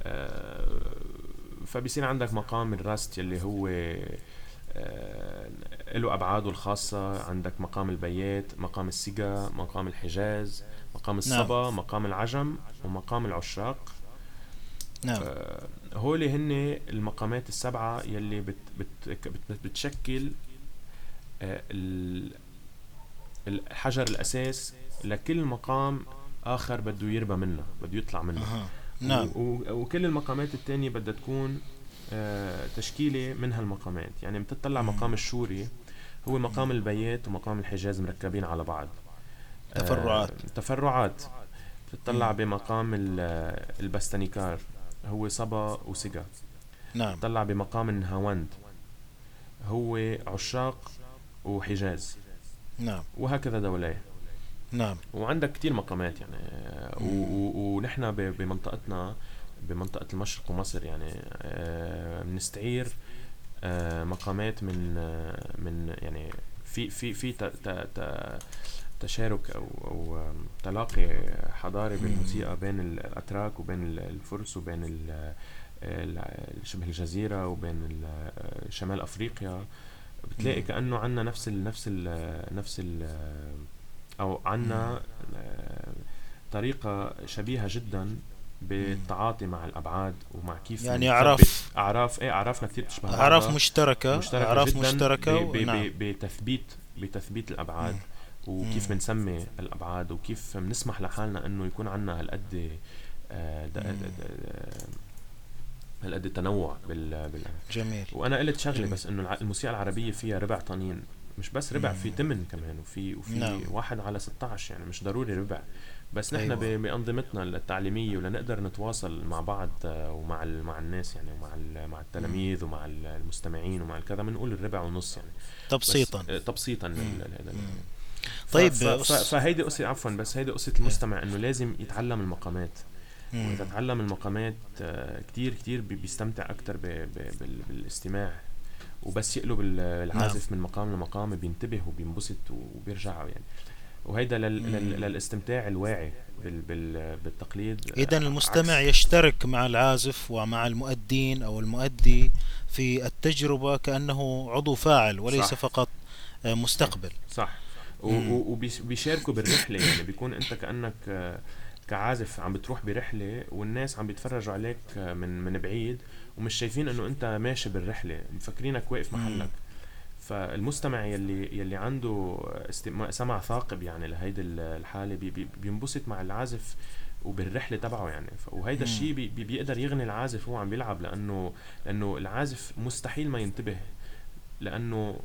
آه، فبيصير عندك مقام الراست يلي هو آه، له أبعاده الخاصة. عندك مقام البيات مقام السيجا مقام الحجاز مقام الصبا مقام العجم ومقام العشاق. نعم آه، هولي هن المقامات السبعة يلي بت بت بت بتشكل آه، ال- الحجر الأساس لكل مقام آخر بده يربى منه بده يطلع منه أها. نعم وكل المقامات التانية بدها تكون آه، تشكيلة من هالمقامات يعني بتطلع. مقام الشوري هو مقام البيات ومقام الحجاز مركبين على بعض تفرعات. تفرعات بتطلع. بمقام ال- البستنيكار هو صبا وسيجا نعم. بتطلع بمقام النهاوند هو عشاق وحجاز. نعم. وهكذا دولاه نعم. وعندك كتير مقامات يعني. ونحن بمنطقتنا بمنطقة المشرق ومصر يعني آه، بنستعير آه، مقامات من آه، من يعني في في في تشارك أو أو تلاقي حضاري بالموسيقى بين الأتراك وبين ال- الفرس وبين شبه الجزيرة وبين ال- شمال أفريقيا بتلاقي. كأنه عنا نفس ال نفس ال نفس ال أو عنا آه، طريقة شبيهة جدا بالتعاطي مع الأبعاد ومع كيف يعني أعراف. أعراف إيه أعرافنا كثير بتشبه أعراف بعضها. مشتركة ب- ب- نعم بتثبيت بتثبيت الأبعاد مم. وكيف. بنسمي الأبعاد وكيف بنسمح لحالنا إنه يكون عندنا هالقد آه، هالقد تنوع بال, بال جميل وأنا قلت شغلة جميل. بس إنه الموسيقى العربية فيها ربع طنين مش بس ربع. في تمن كمان وفي وفي نعم. واحد على 16 يعني مش ضروري ربع بس نحن أيوة. بأنظمتنا التعليمية ولنقدر نتواصل مع بعض آه، ومع مع الناس يعني ومع مع التلاميذ ومع ال- المستمعين ومع الكذا بنقول الربع ونص يعني بس- تبسيطا آه، تبسيطا طيب فهيدي قصة عفوا بس هيدي قصة المستمع إنه لازم يتعلم المقامات. واذا تعلم المقامات آه، كتير كتير بي- بيستمتع بال- بالاستماع. وبس يقلب ال- العازف من مقام لمقام بينتبه وبينبسط وبيرجع يعني. وهيدا لل... للاستمتاع الواعي بال... بال... بالتقليد. إذا آه، المستمع عكس- يشترك مع العازف ومع المؤدين أو المؤدي في التجربة كأنه عضو فاعل وليس صح. فقط آه، مستقبل. صح. وبيشاركوا بالرحلة يعني بيكون أنت كأنك آه، كعازف عم بتروح برحلة والناس عم بيتفرجوا عليك آه، من من بعيد ومش شايفين إنه أنت ماشي بالرحلة مفكرينك واقف. محلك فالمستمع يلي يلي عنده. سمع ثاقب يعني لهيدي ال- الحالة بي... بي... بينبسط مع العازف وبالرحلة تبعه يعني. وهيدا. الشيء بي... بي- بيقدر يغني العازف وهو عم بيلعب لأنه لأنه العازف مستحيل ما ينتبه لأنه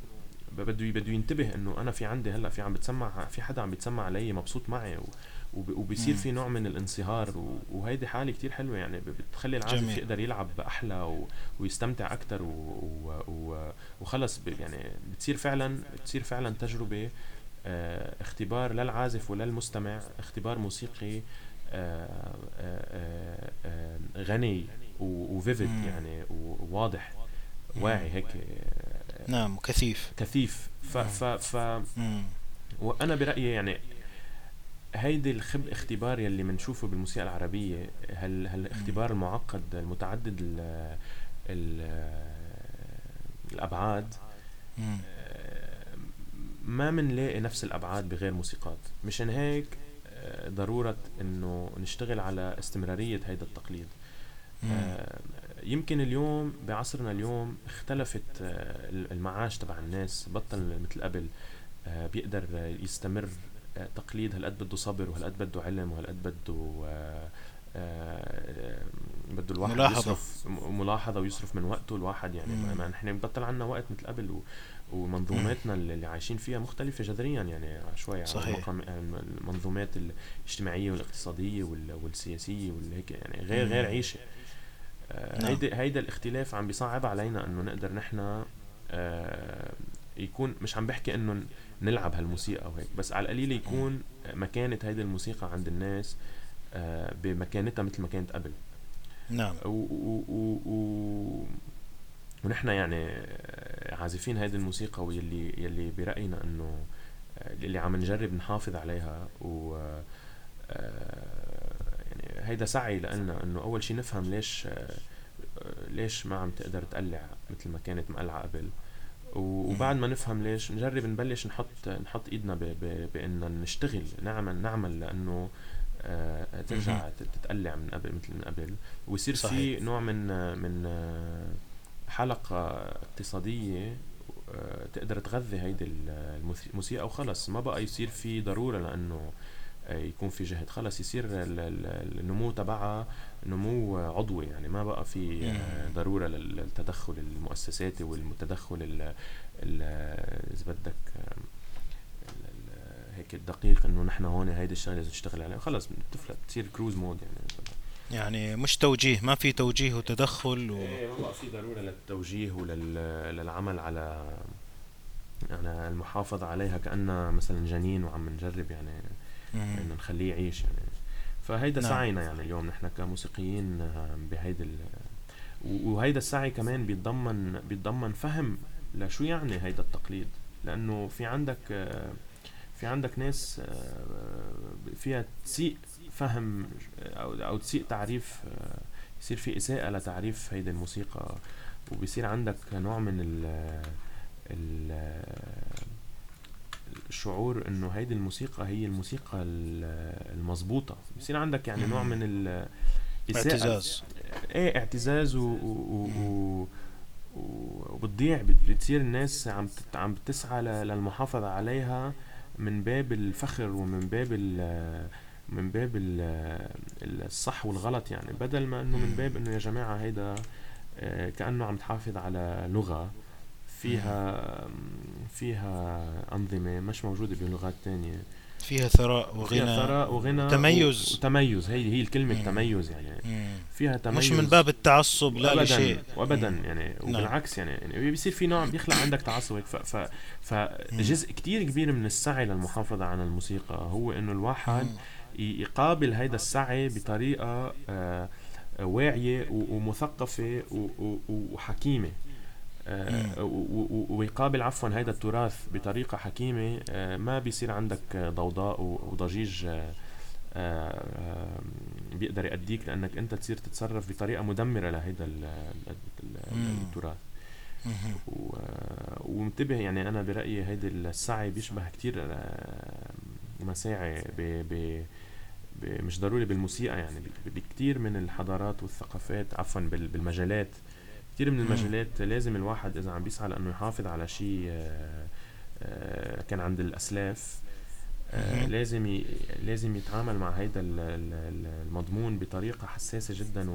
بده بده ينتبه إنه أنا في عندي هلأ في عم بتسمع في حدا عم بيتسمع علي مبسوط معي و... وبيصير في نوع من الانصهار وهيدي حالة كتير حلوة يعني بتخلي العازف جميل. يقدر يلعب أحلى ويستمتع أكثر وخلص يعني بتصير فعلا بتصير فعلا تجربة آه، اختبار للعازف وللمستمع اختبار موسيقي آه، آه، غني وفيفيد يعني وواضح واعي هيك نعم كثيف. كثيف. ف ف ف وأنا برأيي يعني هيدي الخب اختبار يلي بنشوفه بالموسيقى العربية هال هالاختبار المعقد المتعدد ال ال الأبعاد؟ ما منلاقي نفس الأبعاد بغير موسيقات. مشان هيك آه، ضرورة إنه نشتغل على استمرارية هيدا التقليد. آه، يمكن اليوم بعصرنا اليوم اختلفت آه، المعاش تبع الناس بطل مثل قبل بيقدر يستمر تقليد هالقد بده صبر وهالقد بده علم وهالقد بده آه، آه، بده الواحد ملاحظة. يصرف ملاحظة ويصرف من وقته الواحد يعني مم. ما نحن بطل عنا وقت مثل قبل و ومنظوماتنا اللي عايشين فيها مختلفة جذريا يعني شوي صحيح. المنظومات الاجتماعية والاقتصادية والسياسية والهيك يعني غير غير عيشة آه. هيدا هيدا الاختلاف عم بيصعب علينا إنه نقدر نحن آه يكون مش عم بحكي إنه نلعب هالموسيقى وهيك بس على القليل يكون مكانة هيدي الموسيقى عند الناس آه، بمكانتها مثل ما كانت قبل. نعم. و و و و ونحن يعني عازفين هيدي الموسيقى واللي يلي برأينا إنه آه، اللي عم نجرب نحافظ عليها و آه، هيدا سعي لنا إنه أول شيء نفهم ليش ليش ما عم تقدر تقلع مثل ما كانت مقلعة قبل. وبعد ما نفهم ليش نجرب نبلش نحط نحط إيدنا بان نشتغل نعمل نعمل لأنه آه ترجع تتقلع من قبل مثل من قبل. ويصير في نوع من من آه، حلقة اقتصادية آه تقدر تغذي هيدي الموسيقى وخلص. ما بقى يصير في ضرورة لأنه يكون في جهد. خلص يصير النمو تبعها نمو عضوي يعني ما بقى في ضرورة للتدخل المؤسساتي والتدخل إذا بدك هيك الدقيق إنه نحن هون هيدي الشغلة لازم نشتغل عليها. خلص بتفلت بتصير كروز مود يعني. يعني مش توجيه ما في توجيه وتدخل و... إيه ما بقى في ضرورة للتوجيه وللعمل على يعني المحافظة عليها كأنها مثلا جنين وعم نجرب يعني. إنه نخليه يعيش يعني. فهيدا نعم. سعينا يعني اليوم نحن كموسيقيين آه، بهيدا وهيدا السعي كمان بيتضمن بيتضمن فهم لشو يعني هيدا التقليد. لأنه في عندك آه، في عندك ناس آه، فيها تسيء فهم أو أو تسيء تعريف يصير في إساءة لتعريف هيدي الموسيقى. وبيصير عندك نوع من ال ال الشعور إنه هيدي الموسيقى هي الموسيقى المضبوطه بصير عندك يعني نوع من الاعتزاز إيه اعتزاز و, و, و وبتضيع بتصير الناس عم عم تسعى للمحافظة عليها من باب الفخر ومن باب من باب الصح والغلط يعني. بدل ما إنه من باب إنه يا جماعة هيدا آه، كأنه عم تحافظ على لغة فيها فيها أنظمة مش موجودة بلغات تانية. فيها ثراء وغنى فيها ثراء وغنى تميز وتميز. هي هي الكلمة مم. تميز يعني. مم. فيها تميز. مش من باب التعصب لا أبداً لشيء. وابدا يعني. نعم. وبالعكس يعني, يعني بيصير في نوع بيخلق عندك تعصب ف ف فجزء كتير كبير من السعي للمحافظة على الموسيقى هو إنه الواحد مم. يقابل هيدا السعي بطريقة آه واعية ومثقفة وحكيمة. آه، ويقابل عفوا هذا التراث بطريقة حكيمة آه، ما بيصير عندك ضوضاء وضجيج آه، بيقدر يأديك لأنك أنت تصير تتصرف بطريقة مدمرة لهذا التراث. وانتبه يعني أنا برأيي هيدا السعي بيشبه كتير مساعي ب ب مش ضروري بالموسيقى يعني بكتير من الحضارات والثقافات عفوا بالمجالات كتير من المجالات لازم الواحد إذا عم بيسعى لأنه يحافظ على شيء آه، آه، كان عند الأسلاف آه، لازم لازم يتعامل مع هيدا المضمون بطريقة حساسة جدا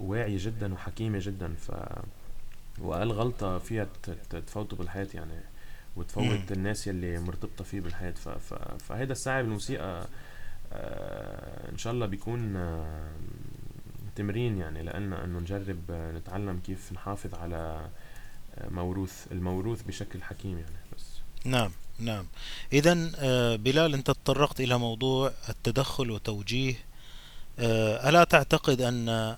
وواعية جدا وحكيمة جدا. ف وأقل غلطة فيها تفوته بالحياة يعني وتفوت الناس يلي مرتبطة فيه بالحياة. ف... ف... فهيدا السعي بالموسيقى إن شاء الله بيكون آه، تمرين يعني لنا إنه نجرب نتعلم كيف نحافظ على موروث الموروث بشكل حكيم يعني بس. نعم نعم. اذا بلال أنت تطرقت إلى موضوع التدخل وتوجيه. ألا تعتقد أن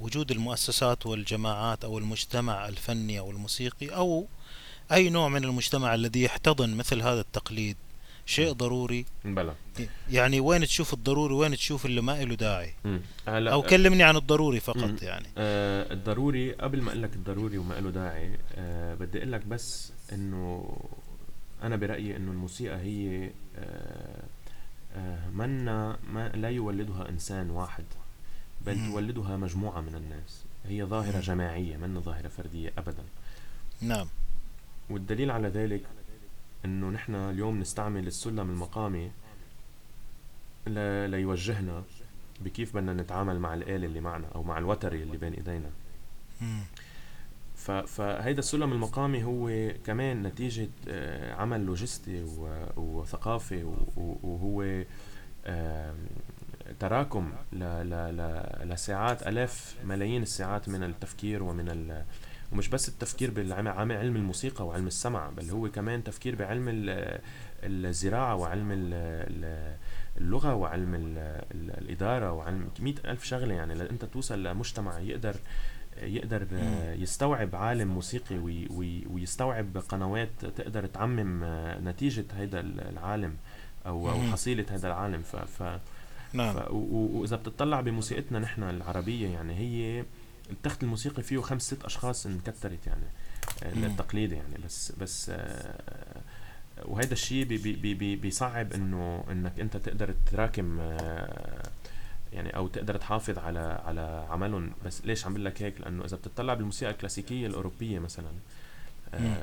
وجود المؤسسات والجماعات أو المجتمع الفني أو الموسيقي أو أي نوع من المجتمع الذي يحتضن مثل هذا التقليد شيء ضروري. بلا يعني وين تشوف الضروري وين تشوف اللي ما له داعي؟ هلا أو كلمني عن الضروري فقط مم. يعني. آه الضروري قبل ما أقول لك الضروري وما له داعي آه بدي أقول لك بس إنه أنا برأيي إنه الموسيقى هي آه آه منا ما لا يولدها إنسان واحد بل. تولدها مجموعة من الناس. هي ظاهرة. جماعية من ظاهرة فردية ابدا. نعم. والدليل على ذلك إنه نحن اليوم نستعمل السلم المقامي ليوجهنا بكيف بدنا نتعامل مع الآلة اللي معنا أو مع الوتري اللي بين إيدينا. فهيدا السلم المقامي هو كمان نتيجة آه، عمل لوجستي وثقافي وهو تراكم لساعات آلاف ملايين الساعات من التفكير ومن ومش بس التفكير بعلم علم الموسيقى وعلم السمع بل هو كمان تفكير بعلم الزراعة وعلم اللغة وعلم الإدارة وعلم مئة ألف شغلة يعني. لأنت توصل لمجتمع يقدر يقدر يستوعب عالم موسيقي ويستوعب قنوات تقدر تعمم نتيجة هذا العالم أو أو حصيلة هذا العالم. ف, ف نعم. ف وإذا بتطلع بموسيقتنا نحن العربية يعني هي التخت الموسيقي فيه خمس ست أشخاص انكترت يعني آه، التقليدي يعني بس بس آه، وهذا الشيء بي بي بي بيصعب إنه إنك أنت تقدر تراكم آه، يعني أو تقدر تحافظ على على عملهم. بس ليش عم بقول لك هيك؟ لأنه إذا بتطلع بالموسيقى الكلاسيكية الأوروبية مثلا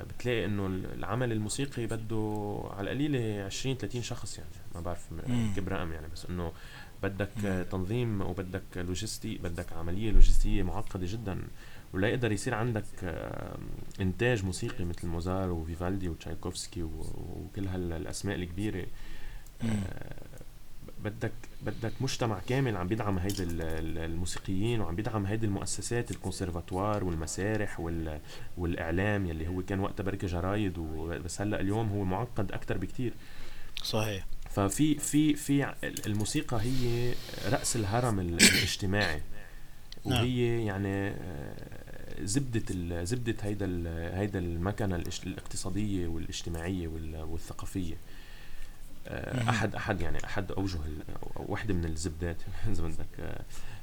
بتلاقي إنه العمل الموسيقي بده على القليلة 20 30 شخص يعني ما بعرف كم رقم يعني بس إنه بدك. تنظيم وبدك لوجستي بدك عملية لوجستية معقدة جدا ولا يقدر يصير عندك إنتاج موسيقي مثل موزار وفيفالدي وتشايكوفسكي وكل هالأسماء الكبيرة. آه، بدك بدك مجتمع كامل عم بيدعم هيدي الموسيقيين وعم بيدعم هيدي المؤسسات الكونسرفاتوار والمسارح والإعلام يلي هو كان وقتها بركي جرايد بس هلأ اليوم هو معقد أكثر بكثير صحيح. ففي في في الموسيقى هي رأس الهرم الاجتماعي. نعم. وهي يعني آه، زبدة زبدة هيدا هيدا المكنة الاقتصادية والاجتماعية والثقافية. آه، أحد أحد يعني أحد أوجه أو وحدة من الزبدات إذا بدك. آه،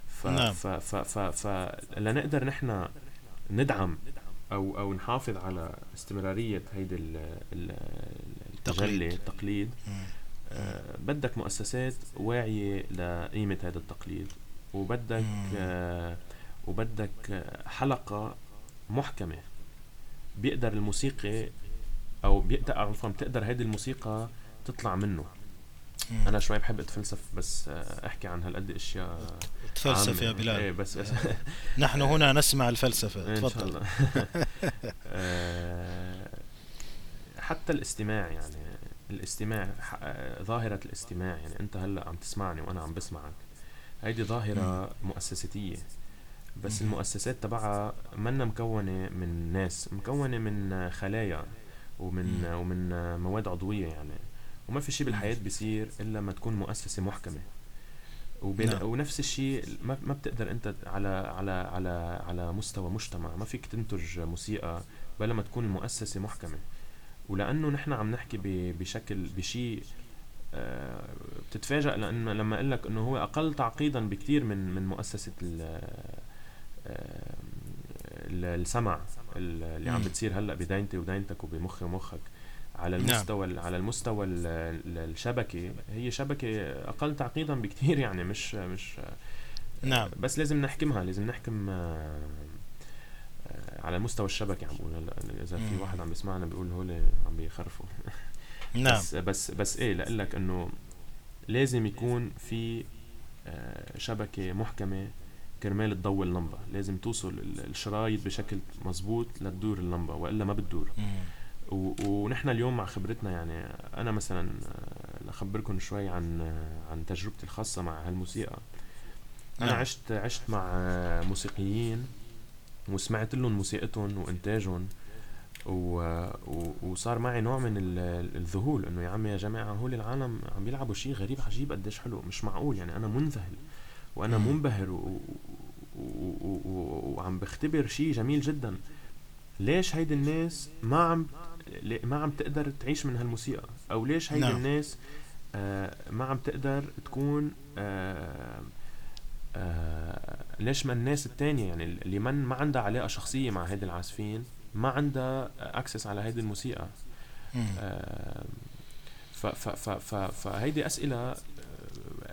ف نعم. ف ف ف, ف لنقدر نحن ندعم أو أو نحافظ على استمرارية هيدي التجلي التقليد. آه، بدك مؤسسات واعية لقيمة هذا التقليد وبدك آه وبدك حلقة محكمة بيقدر الموسيقي أو بيقدر عفوا بتقدر هيدي الموسيقى تطلع منه. مم. أنا شوي بحب أتفلسف بس آه، أحكي عن هالقد إشياء تفلسف يا بلال. إيه بس, نحن هنا نسمع الفلسفة. تفضل إن شاء الله. آه، حتى الاستماع يعني. الاستماع ظاهرة الاستماع يعني أنت هلأ عم تسمعني وأنا عم بسمعك. هيدي ظاهرة مؤسساتية بس المؤسسات تبعها منا مكونة من ناس مكونة من خلايا ومن ومن مواد عضوية يعني. وما في شيء بالحياة بيصير إلا ما تكون مؤسسة محكمة. وبين نعم. ونفس الشيء ما ما بتقدر أنت على على على على مستوى مجتمع. ما فيك تنتج موسيقى بلا ما تكون المؤسسة محكمة. ولأنه نحن عم نحكي بشكل بشيء آه، بتتفاجئ لأن لما أقول لك إنه هو أقل تعقيدا بكثير من من مؤسسة آه، السمع اللي عم بتصير هلأ بدينتي ودينتك وبمخي ومخك على نعم. المستوى نعم. على المستوى الشبكه هي شبكه أقل تعقيدا بكثير يعني مش مش نعم بس لازم نحكمها لازم نحكم آه، على المستوى الشبكي عم بقول هلا إذا في واحد عم بيسمعنا بيقول هول عم بيخرفوا. نعم. بس بس بس إيه لأقول لك إنه لازم يكون في آه، شبكة محكمة كرمال تضوي اللمبة. لازم توصل الشرايط بشكل مزبوط لتدور اللمبة وإلا ما بتدور. ونحن اليوم مع خبرتنا يعني أنا مثلا آه، اخبركم شوي عن عن تجربتي الخاصة مع هالموسيقى. أنا نعم. عشت عشت مع موسيقيين وسمعت لهم موسيقتهم وإنتاجهم و... و... وصار معي نوع من ال... الذهول إنه يا عمي يا جماعة هول العالم عم بيلعبوا شيء غريب عجيب قديش حلو مش معقول يعني أنا منذهل وأنا. منبهر و... و... و... و... وعم بختبر شيء جميل جدا ليش هيدي الناس ما عم ما عم تقدر تعيش من هالموسيقى أو ليش هيدي نعم. الناس آه ما عم تقدر تكون آه آه ليش ما الناس التانية يعني اللي من ما عندها علاقة شخصية مع هيدي العازفين ما عندها اكسس على هيدي الموسيقى. آه ف ف ف ف فهيدي أسئلة آه،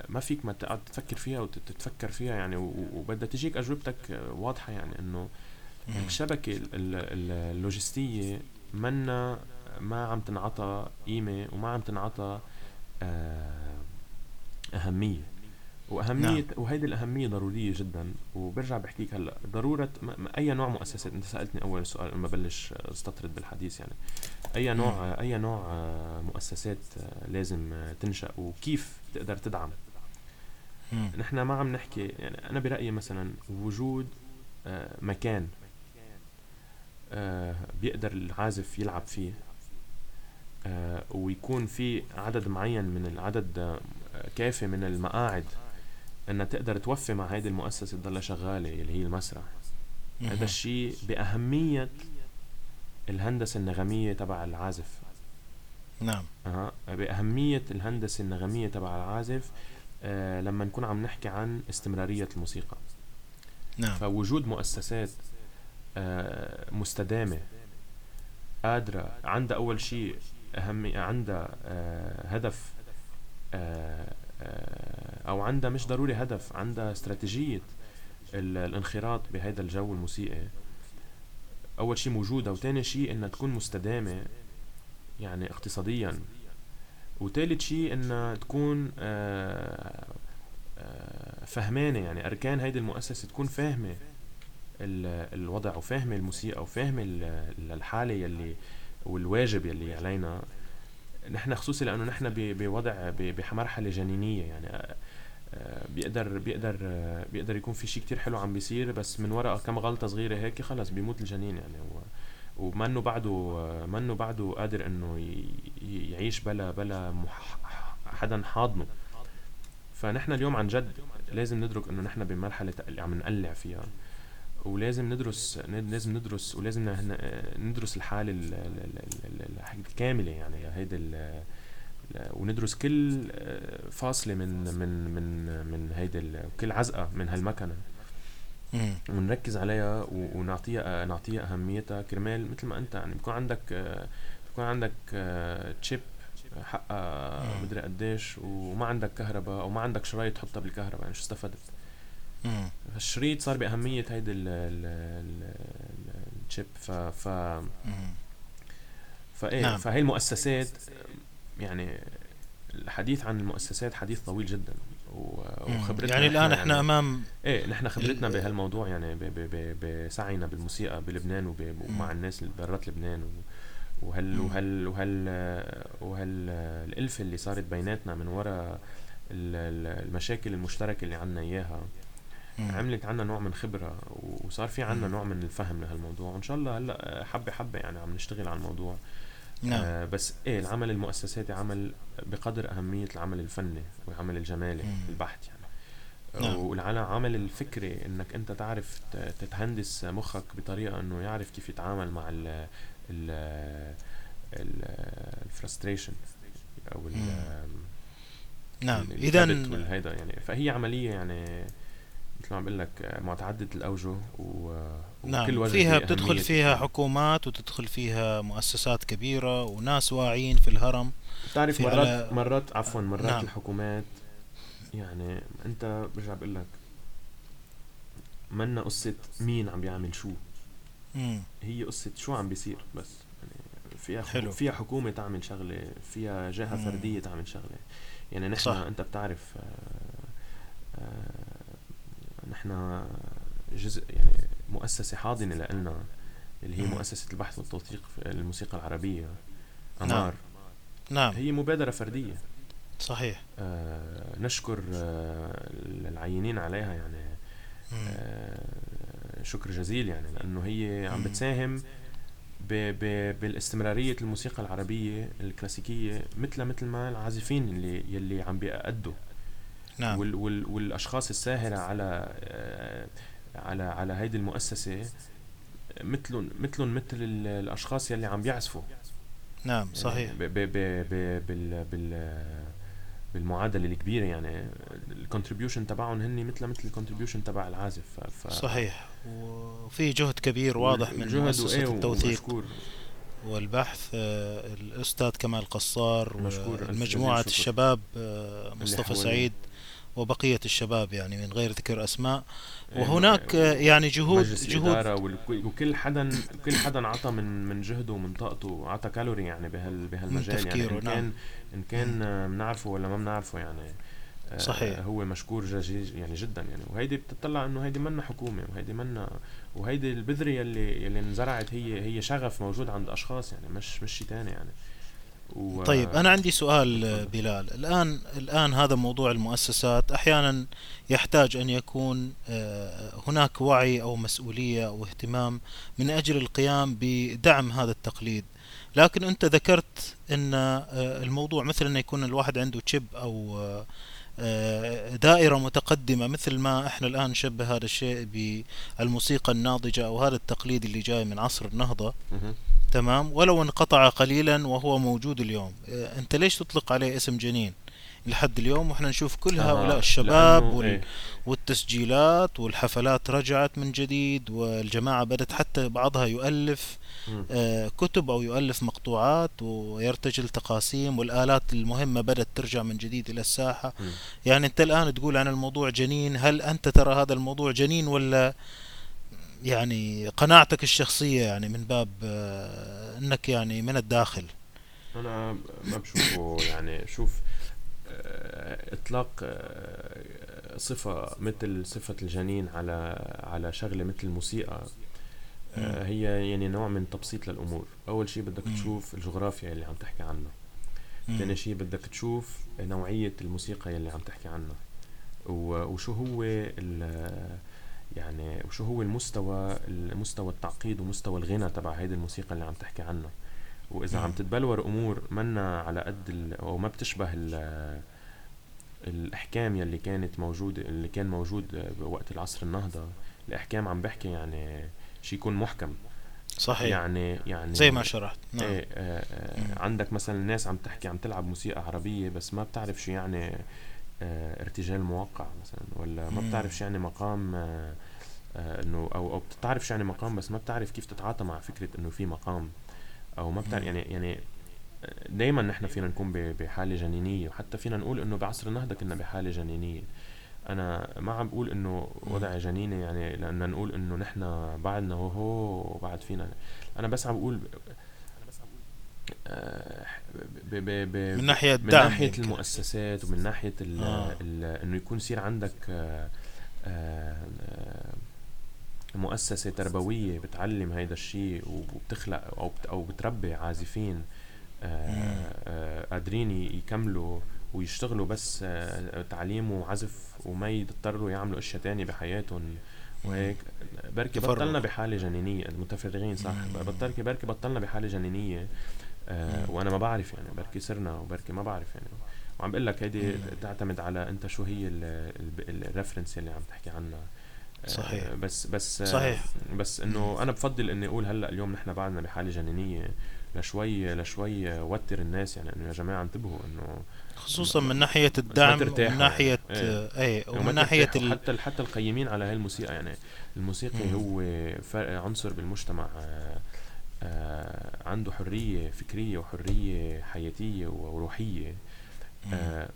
ما فيك ما تقعد تفكر فيها وتتفكر فيها يعني وبدها تجيك أجوبتك آه، واضحة يعني إنه مم. الشبكة ال- ال- اللوجستية منا ما عم تنعطى قيمة وما عم تنعطى آه، وأهمية نعم. وهيدي الأهمية ضرورية جدا. وبرجع بحكيك هلأ ضرورة م- م- أي نوع مؤسسات أنت سألتني أول سؤال لما بلش استطرد بالحديث يعني. أي نوع آه، أي نوع آه، مؤسسات آه، لازم آه، تنشأ؟ وكيف تقدر تدعم؟ مم. نحن ما عم نحكي يعني أنا برأيي مثلا وجود مكان بيقدر العازف يلعب فيه ويكون في عدد معين من العدد كافي من المقاعد. إنها تقدر توفي مع هيدي المؤسسة تضلها شغالة اللي هي المسرح. هذا. الشيء بأهمية الهندسة النغمية تبع العازف. نعم. أها. بأهمية الهندسة النغمية تبع العازف آه لما نكون عم نحكي عن استمرارية الموسيقى. نعم. فوجود مؤسسات آه مستدامة قادرة عندها أول شيء أهم عندها آه هدف آه آه أو عندها مش ضروري هدف عندها استراتيجية ال- الانخراط بهذا الجو الموسيقي. أول شيء موجودة وتاني شيء إنها تكون مستدامة يعني اقتصاديا. وتالت شيء إنها تكون آه، آه، فهمانة يعني أركان هيدي المؤسسة تكون فاهمة ال- الوضع وفاهمة الموسيقى وفاهمة ال- ال- الحالة يلي والواجب يلي علينا. نحن خصوصي لأنه نحن بوضع ب- بمرحلة جنينية يعني آه، آه، بيقدر بيقدر آه، بيقدر يكون في شيء كتير حلو عم بيصير بس من وراء كم غلطة صغيرة هيك خلص بيموت الجنين يعني. و ومنه بعده منه بعده قادر إنه يعيش بلا بلا حدا حاضنه. فنحن اليوم عن جد لازم ندرك إنه نحن بمرحلة عم نقلع فيها. ولازم ندرس لازم ندرس ولازم ندرس الحاله ال- ال- ال- ال- ال- الكامله يعني ال- وندرس كل آه، فاصلة من من من من هيدي ال- كل عزقة من هالمكنة. ونركز عليها ونعطيها نعطيها أهميتها كرمال مثل ما أنت يعني بيكون عندك آه، بيكون عندك تشيب حقها. مدري قديش وما عندك كهرباء أو ما عندك شرايط تحطها بالكهرباء يعني شو استفدت مم. فالشريط صار بأهمية هيدي ال- ال- ال- ال- التشيب ف ف. فإيه نعم. فهي المؤسسات يعني الحديث عن المؤسسات حديث طويل جدا. وخبرتنا يعني الآن إحنا أمام إيه نحن خبرتنا ال- بهالموضوع يعني بسعينا بالموسيقى بلبنان ومع الناس اللي برات لبنان وهال. وهال وهال وهال الألفة اللي صارت بيناتنا من وراء ال- ال- المشاكل المشتركة اللي عنا إياها مم. عملت عنا نوع من خبرة وصار في عنا مم. نوع من الفهم لهالموضوع وإن شاء الله هلأ حبة حبة يعني عم نشتغل على الموضوع نعم آه بس إيه العمل المؤسساتي عمل بقدر أهمية العمل الفني والعمل الجمالي مم. البحت يعني نعم. والعمل الفكري إنك أنت تعرف تتهندس مخك بطريقة إنه يعرف كيف يتعامل مع ال ال الفرستريشن أو ال. نعم اذا والهيدا يعني فهي عملية يعني مثل ما عم بقول لك معتعدة الأوجه و نعم وكل وجه فيها فيه بتدخل أهمية فيها حكومات وتدخل فيها مؤسسات كبيرة وناس واعيين في الهرم بتعرف في مرات على- مرات عفوا مرات نعم. نعم. الحكومات يعني أنت برجع بقول لك منا قصة مين عم بيعمل شو مم. هي قصة شو عم بيصير بس يعني فيها حلو. فيها حكومة تعمل شغلة فيها جهة مم. فردية تعمل شغلة يعني نحن صح. أنت بتعرف آه، آه، نحن جزء يعني مؤسسة حاضنة لنا اللي هي. مؤسسة البحث والتوثيق في الموسيقى العربية نعم. أمار. نعم. هي مبادرة فردية. صحيح. آه نشكر آه العينين عليها يعني. آه شكر جزيل يعني لأنه هي عم بتساهم ب ب بالاستمرارية الموسيقى العربية الكلاسيكية مثل مثل ما العازفين اللي يلي عم بيأدوا. نعم. وال وال والأشخاص الساهرة على آه على على هيدي المؤسسة مثلهم مثلهم مثل الأشخاص يلي عم بيعزفوا. نعم صحيح. ب ب ب ب بال بال بالمعادلة الكبيرة يعني ال contribution تبعهم هن مثل مثل ال contribution تبع العازف ف... صحيح. وفي جهد كبير واضح من مؤسسة التوثيق والبحث آه، الأستاذ كمال قصار ومجموعة الشباب آه، مصطفى سعيد. وبقية الشباب يعني من غير ذكر أسماء. وهناك يعني جهود جهود وكل حدا كل حدا عطى من من جهده ومن طاقته عطى كالوري يعني بهال بهالمجال يعني. إن كان نعم. إن كان بنعرفه ولا ما بنعرفه يعني آه، صحيح. هو مشكور يعني جدا يعني. وهيدي بتطلع إنه هيدي منا حكومة وهيدي منا وهيدي البذره يلي يلي انزرعت هي هي شغف موجود عند أشخاص يعني مش مش شيء ثاني يعني. و... طيب أنا عندي سؤال بلال. الآن الآن هذا موضوع المؤسسات. أحيانا يحتاج أن يكون آه، هناك وعي أو مسؤولية أو اهتمام من أجل القيام بدعم هذا التقليد. لكن أنت ذكرت إن آه، الموضوع مثل أن يكون الواحد عنده تشيب أو آه، دائرة متقدمة مثل ما إحنا الآن نشبه هذا الشيء بالموسيقى الناضجة أو هذا التقليد اللي جاي من عصر النهضة. تمام؟ ولو انقطع قليلا وهو موجود اليوم. آه، أنت ليش تطلق عليه اسم جنين؟ لحد اليوم وإحنا نشوف كل هؤلاء آه الشباب وال... إيه والتسجيلات والحفلات رجعت من جديد والجماعة بدأت حتى بعضها يؤلف آه كتب أو يؤلف مقطوعات ويرتجل تقاسيم والآلات المهمة بدأت ترجع من جديد إلى الساحة. م. يعني أنت الآن تقول عن الموضوع جنين هل أنت ترى هذا الموضوع جنين ولا يعني قناعتك الشخصية يعني من باب آه، إنك يعني من الداخل. أنا ما بشوفه يعني شوف آه، إطلاق آه، صفة مثل صفة الجنين على على شغلة مثل الموسيقى هي يعني نوع من تبسيط للأمور. أول شيء بدك تشوف الجغرافيا اللي عم تحكي عنها. ثاني شيء بدك تشوف نوعية الموسيقى اللي عم تحكي عنها. وشو هو يعني وشو هو المستوى المستوى التعقيد ومستوى الغنى تبع هيدي الموسيقى اللي عم تحكي عنها؟ وإذا عم تتبلور أمور منا على قد أو ما بتشبه الأحكام يلي كانت موجوده اللي كان موجود بوقت العصر النهضة الأحكام عم بحكي يعني شيء يكون محكم. صحيح. يعني يعني زي ما شرحت. نعم. إيه آه آه عندك مثلا الناس عم تحكي عم تلعب موسيقى عربية بس ما بتعرف شو يعني ارتجال موقع مثلا ولا ما بتعرف شو يعني مقام آه، آه، إنه أو أو بتعرف شو يعني مقام بس ما بتعرف كيف تتعاطى مع فكرة إنه في مقام أو ما بتعرف يعني يعني دائما نحن فينا نكون بحالة جنينية وحتى فينا نقول إنه بعصر النهضة كنا بحالة جنينية. أنا ما عم بقول إنه وضع جنيني يعني لأن نقول إنه نحن بعدنا هو وبعد فينا. أنا بس عم بقول ب ب ب من ناحية من ناحية المؤسسات ومن ناحية آه. إنه يكون يصير عندك آه آه مؤسسة تربوية بتعلم هيدا الشيء وبتخلق أو أو بتربي عازفين آه، آه، قادرين يكملوا ويشتغلوا بس آه، تعليم وعزف وما يضطروا يعملوا أشياء تانية بحياتهم وهيك. بركي بطلنا بحالة جنينية المتفرغين صح؟ بركي بركي بطلنا بحالة جنينية. آه وأنا ما بعرف يعني بركي صرنا وبركي ما بعرف يعني. وعم بقول لك هيدي تعتمد على أنت شو هي الريفرنس اللي عم تحكي عنها. آه، صحيح. بس بس صحيح. بس إنه أنا بفضل إني أقول هلأ اليوم نحن بعدنا بحالة جنينية لشوي لشوي وتر الناس يعني إنه يا جماعة انتبهوا إنه خصوصا من ناحية الدعم ومن ناحية إيه, إيه ومن ناحية ال... حتى حتى القيمين على هاي الموسيقى يعني. الموسيقي مم. هو عنصر بالمجتمع آه آه عنده حرية فكرية وحرية حياتية وروحية. آه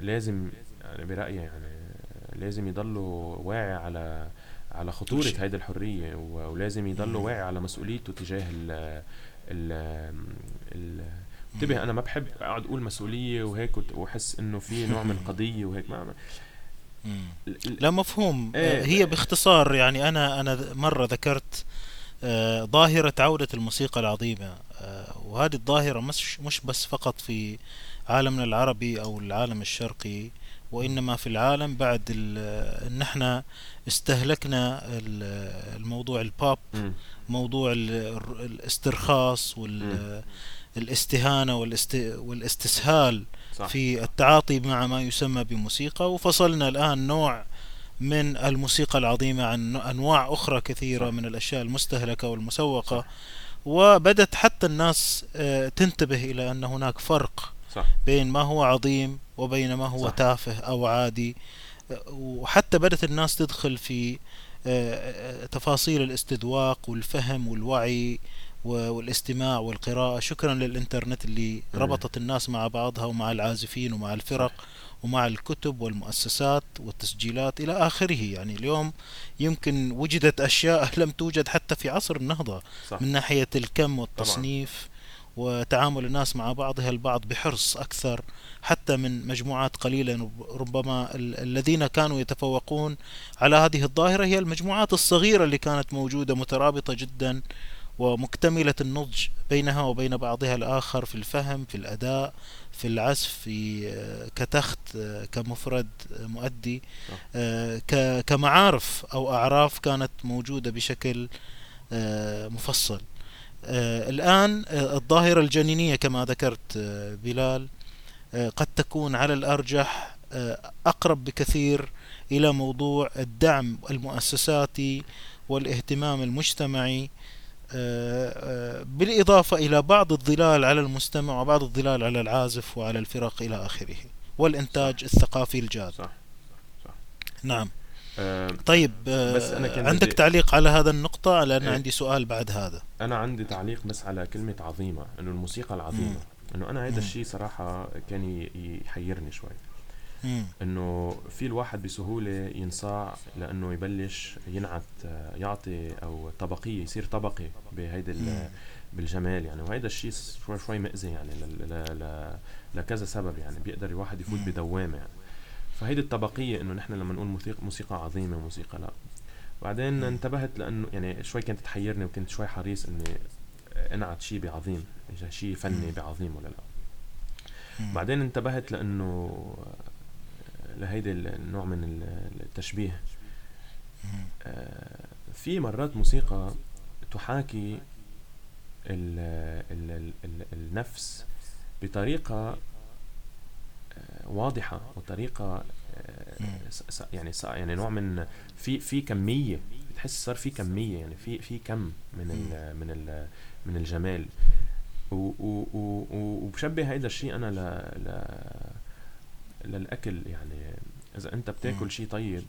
لازم يعني برأيي يعني لازم يضلوا واعي على على خطورة هيدي الحرية ولازم يضلوا واعي على مسؤوليته تجاه ال ال ال انتبه أنا ما بحب أقعد أقول مسؤولية وهيك وأحس إنه في نوع من قضية وهيك. ما لا مفهوم. إيه. هي باختصار يعني أنا أنا مرة ذكرت آه، ظاهرة عودة الموسيقى العظيمة. آه، وهذه الظاهرة مش مش بس فقط في عالمنا العربي أو العالم الشرقي وإنما في العالم بعد إن إحنا استهلكنا الموضوع البوب موضوع الاسترخاص والاستهانة والاستسهال. في التعاطي مع ما يسمى بموسيقى. وفصلنا الآن نوع من الموسيقى العظيمة عن أنواع أخرى كثيرة. من الأشياء المستهلكة والمسوقة. وبدت حتى الناس آه، تنتبه إلى أن هناك فرق صح. بين ما هو عظيم وبين ما هو صح. تافه أو عادي وحتى بدأت الناس تدخل في آه، تفاصيل الاستذواق والفهم والوعي والاستماع والقراءة شكرا للإنترنت اللي ربطت الناس مع بعضها ومع العازفين ومع الفرق ومع الكتب والمؤسسات والتسجيلات إلى آخره يعني اليوم يمكن وجدت أشياء لم توجد حتى في عصر النهضة صح. من ناحية الكم والتصنيف طبعا. وتعامل الناس مع بعضها البعض بحرص أكثر حتى من مجموعات قليلة ربما الذين كانوا يتفوقون على هذه الظاهرة هي المجموعات الصغيرة اللي كانت موجودة مترابطة جدا ومكتملة النضج بينها وبين بعضها الآخر في الفهم في الأداء في العزف في آه، كتخت آه، كمفرد آه، مؤدي كمعارف أو أعراف كانت موجودة بشكل مفصل. الآن الظاهرة الجنينية كما ذكرت بلال قد تكون على الأرجح أقرب بكثير إلى موضوع الدعم المؤسساتي والإهتمام المجتمعي بالإضافة إلى بعض الظلال على المستمع وبعض الظلال على العازف وعلى الفرق إلى آخره والإنتاج صح. الثقافي الجاد صح. صح. نعم أه طيب بس أنا كان عندك. تعليق على هذا النقطة لأن إيه؟ عندي سؤال بعد هذا أنا عندي تعليق بس على كلمة عظيمة إنه الموسيقى العظيمة إنه أنا هذا الشيء صراحة كان يحيرني شوي إنه في الواحد بسهولة ينصاع لأنه يبلش ينعت يعطي أو طبقية يصير طبقي بهيدي بالجمال يعني. وهيدا الشيء شوي شوي مأذي يعني ل ل لكذا سبب يعني بيقدر الواحد يفوت بدوامة يعني. فهيدي الطبقية إنه نحن لما نقول موسيقى موسيقى عظيمة موسيقى لا. بعدين انتبهت لأنه يعني شوي كانت تحيرني وكنت شوي حريص إني أنعت شيء بعظيم شيء فني بعظيم ولا لا. بعدين انتبهت لأنه لهيدي النوع من التشبيه. آه، في مرات موسيقى تحاكي ال ال ال النفس بطريقة آه، واضحة وطريقة آه، يعني يعني نوع من في في كمية بتحس صار في كمية يعني في في كم من ال من ال من الجمال. وبشبه هيدا الشيء أنا ل, ل للأكل يعني إذا أنت بتاكل شيء طيب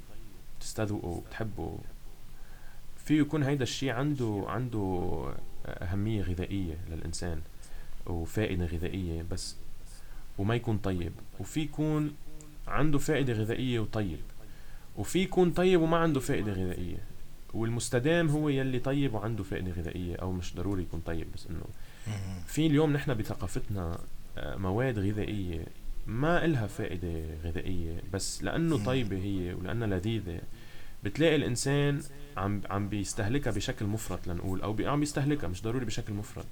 تستذوقه وبتحبه فيه يكون هيدا الشيء عنده عنده أهمية غذائية للإنسان وفائدة غذائية بس وما يكون طيب. وفي يكون عنده فائدة غذائية وطيب. وفي يكون طيب وما عنده فائدة غذائية. والمستدام هو يلي طيب وعنده فائدة غذائية أو مش ضروري يكون طيب بس إنه في اليوم نحن بثقافتنا آه، مواد غذائية ما إلها فائدة غذائية بس لأنه طيبة هي ولأنها لذيذة بتلاقي الإنسان عم عم بيستهلكها بشكل مفرط لنقول أو عم بيستهلكها مش ضروري بشكل مفرط.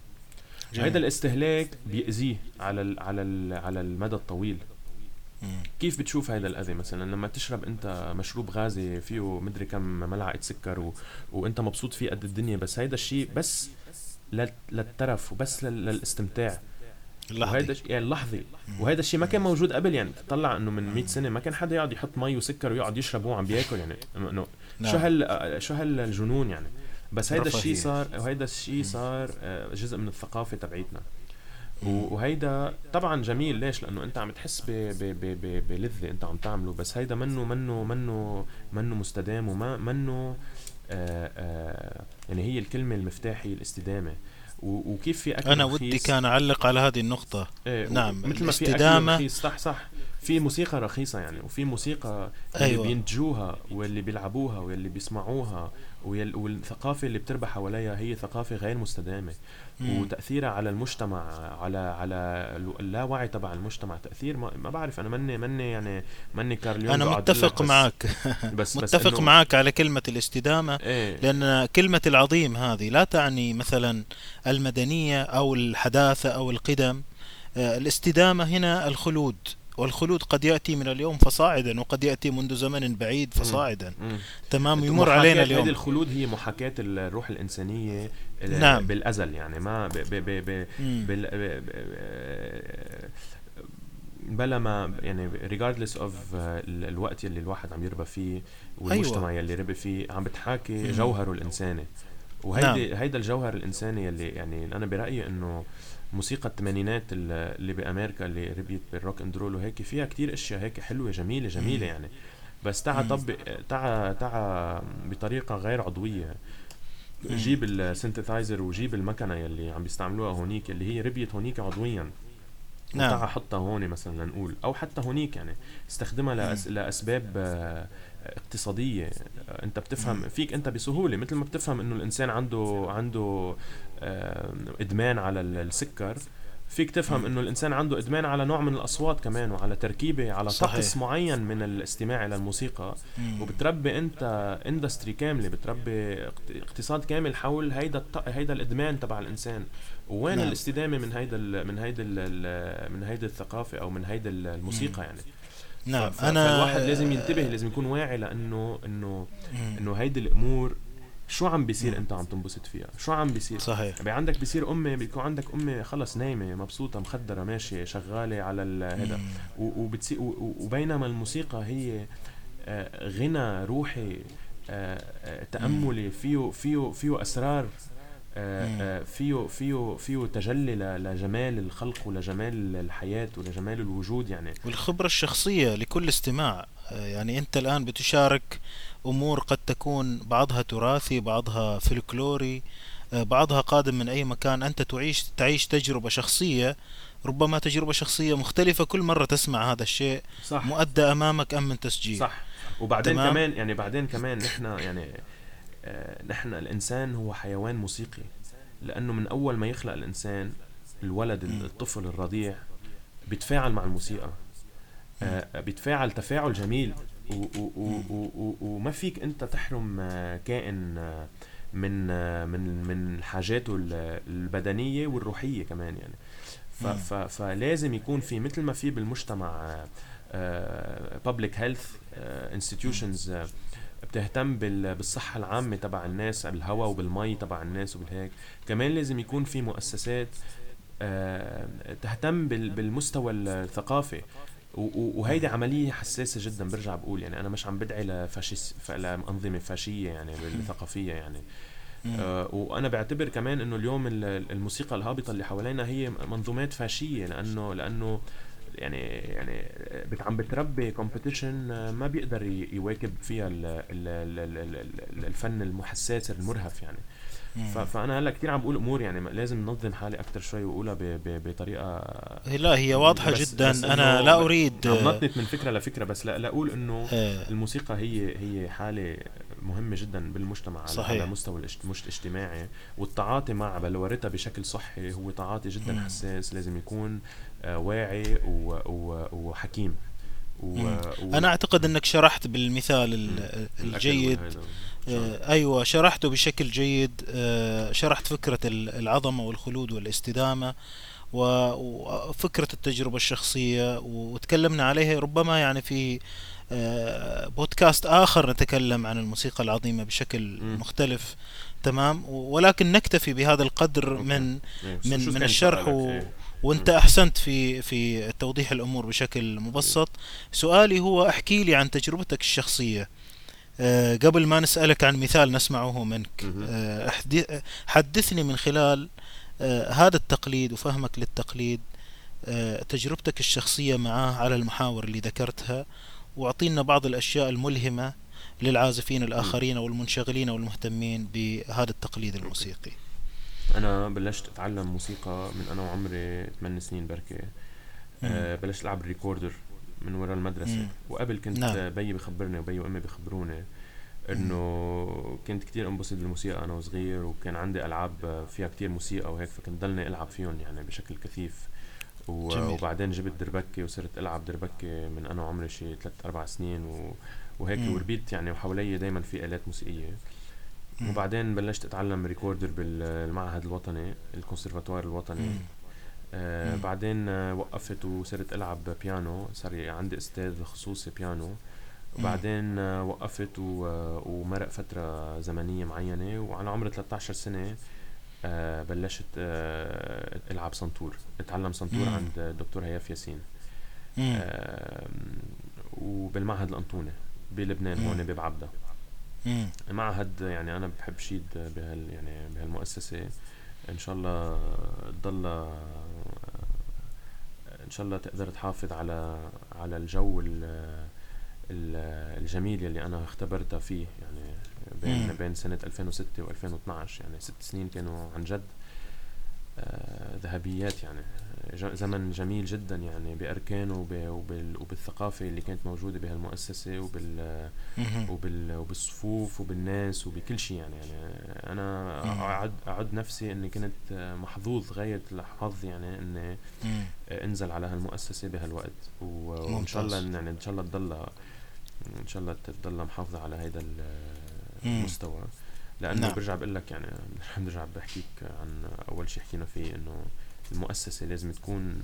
هذا الاستهلاك بيأذيه على ال على ال على المدى الطويل. كيف بتشوف هذا الأذى مثلا؟ لما تشرب أنت مشروب غازي فيه مدري كم ملعقة سكر و... وأنت مبسوط فيه قد الدنيا بس هيدا الشيء بس للترف وبس للاستمتاع. اللحظي. وهيدا يعني اللحظي. وهذا الشيء ما كان موجود قبل يعني تطلع إنه من 100 سنة ما كان حدا يقعد يحط مي وسكر ويقعد يشرب وهو عم بياكل يعني انه نعم. شو هال شو هالجنون يعني. بس هيدا الشيء صار وهيدا الشيء صار آه، جزء من الثقافة تبعيتنا. وهيدا طبعا جميل ليش؟ لأنه أنت عم تحس بلذة أنت عم تعمله. بس هيدا منه منه منه منه مستدام وما منه آآ آآ يعني هي الكلمة المفتاحي الاستدامة. وكيف في أكل أنا ودي كان أعلق على هذه النقطة. إيه نعم مثل ما في أكل رخيص صح صح. في موسيقى رخيصة يعني وفي موسيقى اللي أيوة. بينتجوها واللي بيلعبوها واللي بيسمعوها والثقافة اللي بتربح حواليها هي ثقافة غير مستدامة مم. وتأثيرها على المجتمع على على اللاوعي تبع المجتمع تأثير ما, ما بعرف أنا مني مني يعني مني كارليون أنا متفق معك بس متفق بس معك على كلمة الاستدامة إيه؟ لأن كلمة العظيم هذه لا تعني مثلا المدنية أو الحداثة أو القدم آه، الاستدامة هنا الخلود والخلود قد يأتي من اليوم فصاعدا وقد يأتي منذ زمن بعيد فصاعدا مم. تمام يمر علينا اليوم الخلود هي محاكاة الروح الإنسانية ال- نعم. بالأزل يعني ما ب ب ب ب مم. بال ب- ب- بلا ما يعني regardless of ال- الوقت يلي الواحد عم يربى فيه والمجتمع يلي ربي فيه عم بتحاكي أيوة. مم. جوهره الإنساني وهيدي نعم. هيدا الجوهر الإنساني يلي يعني أنا برأيي إنه موسيقى الثمانينات ال- اللي بأمريكا اللي ربيت بال rock and roll وهيك فيها كتير أشياء هيك حلوة جميلة جميلة مم. يعني بس تعا. طبق تعا تعا بطريقة غير عضوية مم. جيب ال synthesizer وجيب المكنة يلي عم بيستعملوها هونيك اللي هي ربيت هونيك عضويا نعم. وتعا حطها هون مثلا لنقول أو حتى هونيك يعني استخدمها لأس... لأسباب آه، اقتصادية آه، أنت بتفهم. فيك أنت بسهولة مثل ما بتفهم إنه الإنسان عنده عنده إدمان على ال- السكر فيك تفهم. إنه الإنسان عنده إدمان على نوع من الأصوات كمان وعلى تركيبة على صحيح. طقس معين من الاستماع إلى الموسيقى مم. وبتربي أنت اندستري كاملة بتربي اقت- اقتصاد كامل حول هيدا الط... هيدا الإدمان تبع الإنسان وين نعم. الاستدامة من هيدا ال... من هيدا ال... من هيدا الثقافة أو من هيدا ال- الموسيقى يعني نعم ف... أنا فالواحد لازم ينتبه لازم يكون واعي لأنه إنه. إنه هيدي الأمور شو عم بيصير مم. انت عم تنبسط فيها؟ شو عم بيصير؟ صحيح. يعني عندك بيصير أمي بيكون عندك أمي خلص نايمة مبسوطة مخدرة ماشية شغالة على و- وبينما الموسيقى هي آه، غنى روحي آه، آه، تأملي فيه فيه فيه. آه، فيه فيه فيه تجلي لجمال الخلق ولجمال الحياة ولجمال الوجود يعني. والخبرة الشخصية لكل استماع. يعني أنت الآن بتشارك أمور قد تكون بعضها تراثي بعضها فلكلوري آه، بعضها قادم من أي مكان. أنت تعيش تعيش تجربة شخصية ربما تجربة شخصية مختلفة كل مرة تسمع هذا الشيء. صح. مؤدى أمامك أم من تسجيل؟ صح. وبعدين تمام. كمان يعني بعدين كمان نحن يعني آه، نحن الإنسان هو حيوان موسيقي. لأنه من أول ما يخلق الإنسان الولد. الطفل الرضيع بيتفاعل مع الموسيقى. آه، بيتفاعل تفاعل جميل. وما فيك أنت تحرم آه، كائن آه، من آه، من من حاجاته ال- البدنية والروحية كمان يعني. فلازم يكون في مثل ما في بالمجتمع public health institutions بتهتم بال- بالصحة العامة تبع الناس بالهواء وبالمي تبع الناس وبالهيك. كمان لازم يكون في مؤسسات تهتم بال- بالمستوى الثقافي. وهيدي عملية حساسة جدا برجع بقول يعني أنا مش عم بدعي ل fascist ف- لأنظمة فاشية يعني بالثقافية يعني. آه وأنا بعتبر كمان إنه اليوم ال- الموسيقى الهابطة اللي حوالينا هي منظومات فاشية لأنه لأنه يعني يعني عم بتربي competition ما بيقدر يواكب فيها ال- ال- ال- ال- ال- الفن المحساس المرهف يعني. فأنا هلأ كثير عم بقول أمور يعني لازم ننظم حالي أكثر شوي وأقولها ب- ب- بطريقة لا هي واضحة بس- جدا. بس إنه لا أريد عم نطنط من فكرة لفكرة بس لأ, لا أقول إنه آه، الموسيقى هي هي حالة مهمة جدا بالمجتمع على- صحيح. على مستوى الاجتماعي والتعاطي مع بلورتها بشكل صحي هو تعاطي جدا. حساس لازم يكون آه، واعي و- و- وحكيم. و... أنا أعتقد أنك شرحت بالمثال الجيد. آه، أيوة شرحته بشكل جيد آه، شرحت فكرة ال- العظمة والخلود والاستدامة و- وفكرة التجربة الشخصية وتكلمنا عليها ربما يعني في آه، بودكاست آخر نتكلم عن الموسيقى العظيمة بشكل. مختلف تمام ولكن نكتفي بهذا القدر. من إيه، من- من الشرح؟ و- إيه. وانت أحسنت في في توضيح الأمور بشكل مبسط. سؤالي هو احكي لي عن تجربتك الشخصية. آه، قبل ما نسألك عن مثال نسمعه منك. آه، حدثني من خلال آه، هذا التقليد وفهمك للتقليد تجربتك الشخصية معاه على المحاور اللي ذكرتها واعطينا بعض الأشياء الملهمة للعازفين الآخرين والمنشغلين والمهتمين بهذا التقليد الموسيقي. أنا بلشت أتعلم موسيقى من أنا وعمري 8 سنين بركي آه بلشت ألعب الريكوردر من ورا المدرسة مم. وقبل كنت نعم. بيي بخبرني وبيي وأمي بخبروني إنه كنت كتير انبسط بالموسيقى أنا وصغير وكان عندي ألعاب فيها كتير موسيقى وهيك فكنت ضلني ألعب فيهم يعني بشكل كثيف و... جميل. وبعدين جبت دربكة وصرت ألعب دربكة من أنا وعمري شي 3 4 سنين و... وهيك. وربيت يعني وحوالي دائما في آلات موسيقية. وبعدين بلشت أتعلم recorder بالمعهد الوطني الكونسرفاتوار الوطني. مم. آه بعدين آه وقفت وصرت ألعب بيانو. صار عندي أستاذ خصوصي بيانو. وبعدين آه وقفت ومرق فترة زمنية معينة. وعلى عمر 13 سنة آه بلشت آه ألعب سنتور. أتعلم سنتور عند الدكتور هياف ياسين. آه وبالمعهد الأنطوني بلبنان هون معهد يعني أنا بحب شيد بهال يعني بهالمؤسسة. إن شاء الله تضل إن شاء الله تقدر تحافظ على على الجو الجميل اللي أنا اختبرتها فيه. يعني بين بين سنة 2006 و2012 يعني ست سنين كانوا عن جد آه، ذهبيات يعني. زمن جميل جدا يعني بأركانه وبالثقافة اللي كانت موجودة بهالمؤسسة وبال وبال وبالصفوف وبالناس وبكل شيء يعني. يعني أنا اعد أعد نفسي إني كنت محظوظ غاية الحظ يعني إني أنزل على هالمؤسسة بهالوقت. وإن شاء الله يعني إن شاء الله تضل إن شاء الله تضل محافظة على هذا المستوى. لأنه نعم. برجع بقول لك يعني برجع بحكيك عن أول شيء حكينا فيه إنه المؤسسة لازم تكون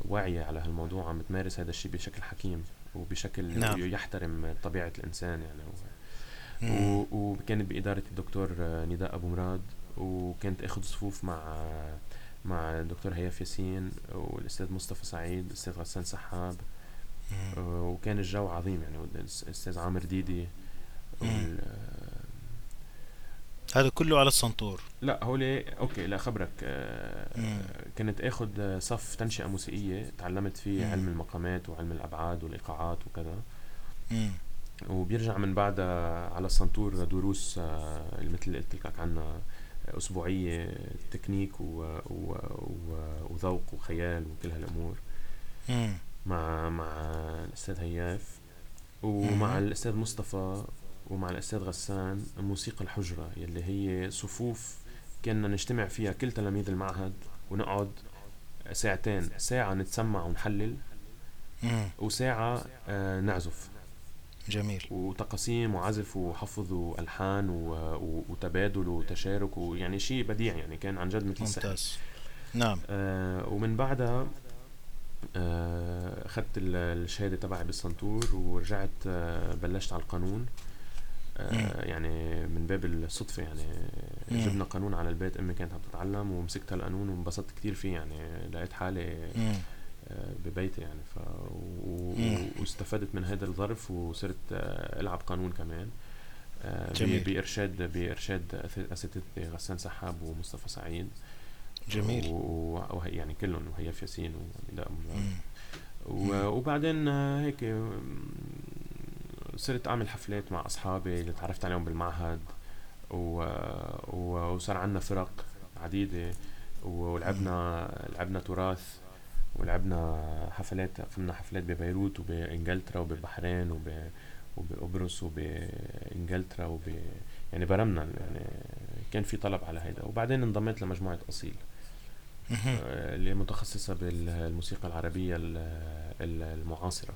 واعية على هالموضوع عم تمارس هذا الشيء بشكل حكيم وبشكل نعم. يحترم طبيعة الإنسان يعني. وكانت بإدارة الدكتور نداء أبو مراد وكانت أخذ صفوف مع مع الدكتور هياف ياسين والأستاذ مصطفى سعيد الأستاذ غسان سحاب. وكان الجو عظيم يعني الأستاذ عامر ديدي هذا كله على السنتور لا هولي okay لا خبرك آه كنت آخذ صف تنشئة موسيقية تعلمت فيه مم. علم المقامات وعلم الأبعاد والإيقاعات وكذا مم. وبيرجع من بعدها على السنتور دروس آه مثل اللي قلت لك عنها أسبوعية تكنيك و... و... و... وذوق وخيال وكل هالأمور مم. مع مع الأستاذ هياف ومع مم. الأستاذ مصطفى ومع الأستاذ غسان موسيقى الحجرة يلي هي صفوف كنا نجتمع فيها كل تلاميذ المعهد ونقعد ساعتين ساعة نتسمع ونحلل وساعة آه نعزف. جميل. وتقاسيم وعزف وحفظ وألحان وتبادل وتشارك ويعني شيء بديع يعني كان عن جد مثل ممتاز. نعم. آه ومن بعدها آه، أخذت الشهادة تبعي بالسنتور ورجعت آه بلشت على القانون. آه، يعني من باب الصدفة يعني. جبنا قانون على البيت أمي كانت عم تتعلم ومسكت القانون وانبسطت كثير فيه يعني لقيت حالي آه، ببيتي يعني. ف و... واستفدت من هذا الظرف وصرت آه، ألعب قانون كمان. جميل. بإرشاد بإرشاد أساتذتي غسان سحاب ومصطفى سعيد. جميل. ويعني كلهم وهياف ياسين ونداء وبعدين هيك صرت أعمل حفلات مع أصحابي اللي تعرفت عليهم بالمعهد و... و... وصار عندنا فرق عديدة ولعبنا لعبنا تراث ولعبنا حفلات قمنا حفلات ببيروت وبإنجلترا وببحرين وب وبقبرص وبإنجلترا وب يعني برمنا يعني كان في طلب على هيدا. وبعدين انضميت لمجموعة أصيل آه، اللي متخصصة بالموسيقى العربية المعاصرة.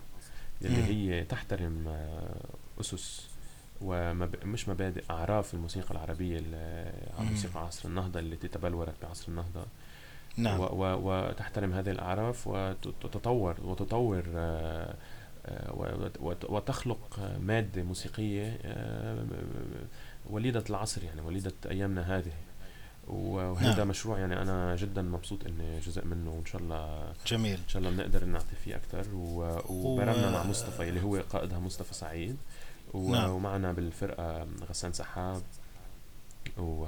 اللي هي تحترم آه، أسس ومش مبادئ أعراف الموسيقى العربية الموسيقى عصر النهضة التي تبلورت بعصر النهضة نعم. وتحترم هذه الأعراف وتتطور وتطور آه، آه، وتخلق مادة موسيقية وليدة العصر يعني وليدة أيامنا هذه وهذا نعم. مشروع يعني أنا جدا مبسوط إني جزء منه وإن شاء الله جميل. إن شاء الله بنقدر نعطي فيه أكثر وبرمنا و... مع مصطفى اللي هو قائدها مصطفى سعيد. و... نعم. ومعنا بالفرقة غسان سحاب. و...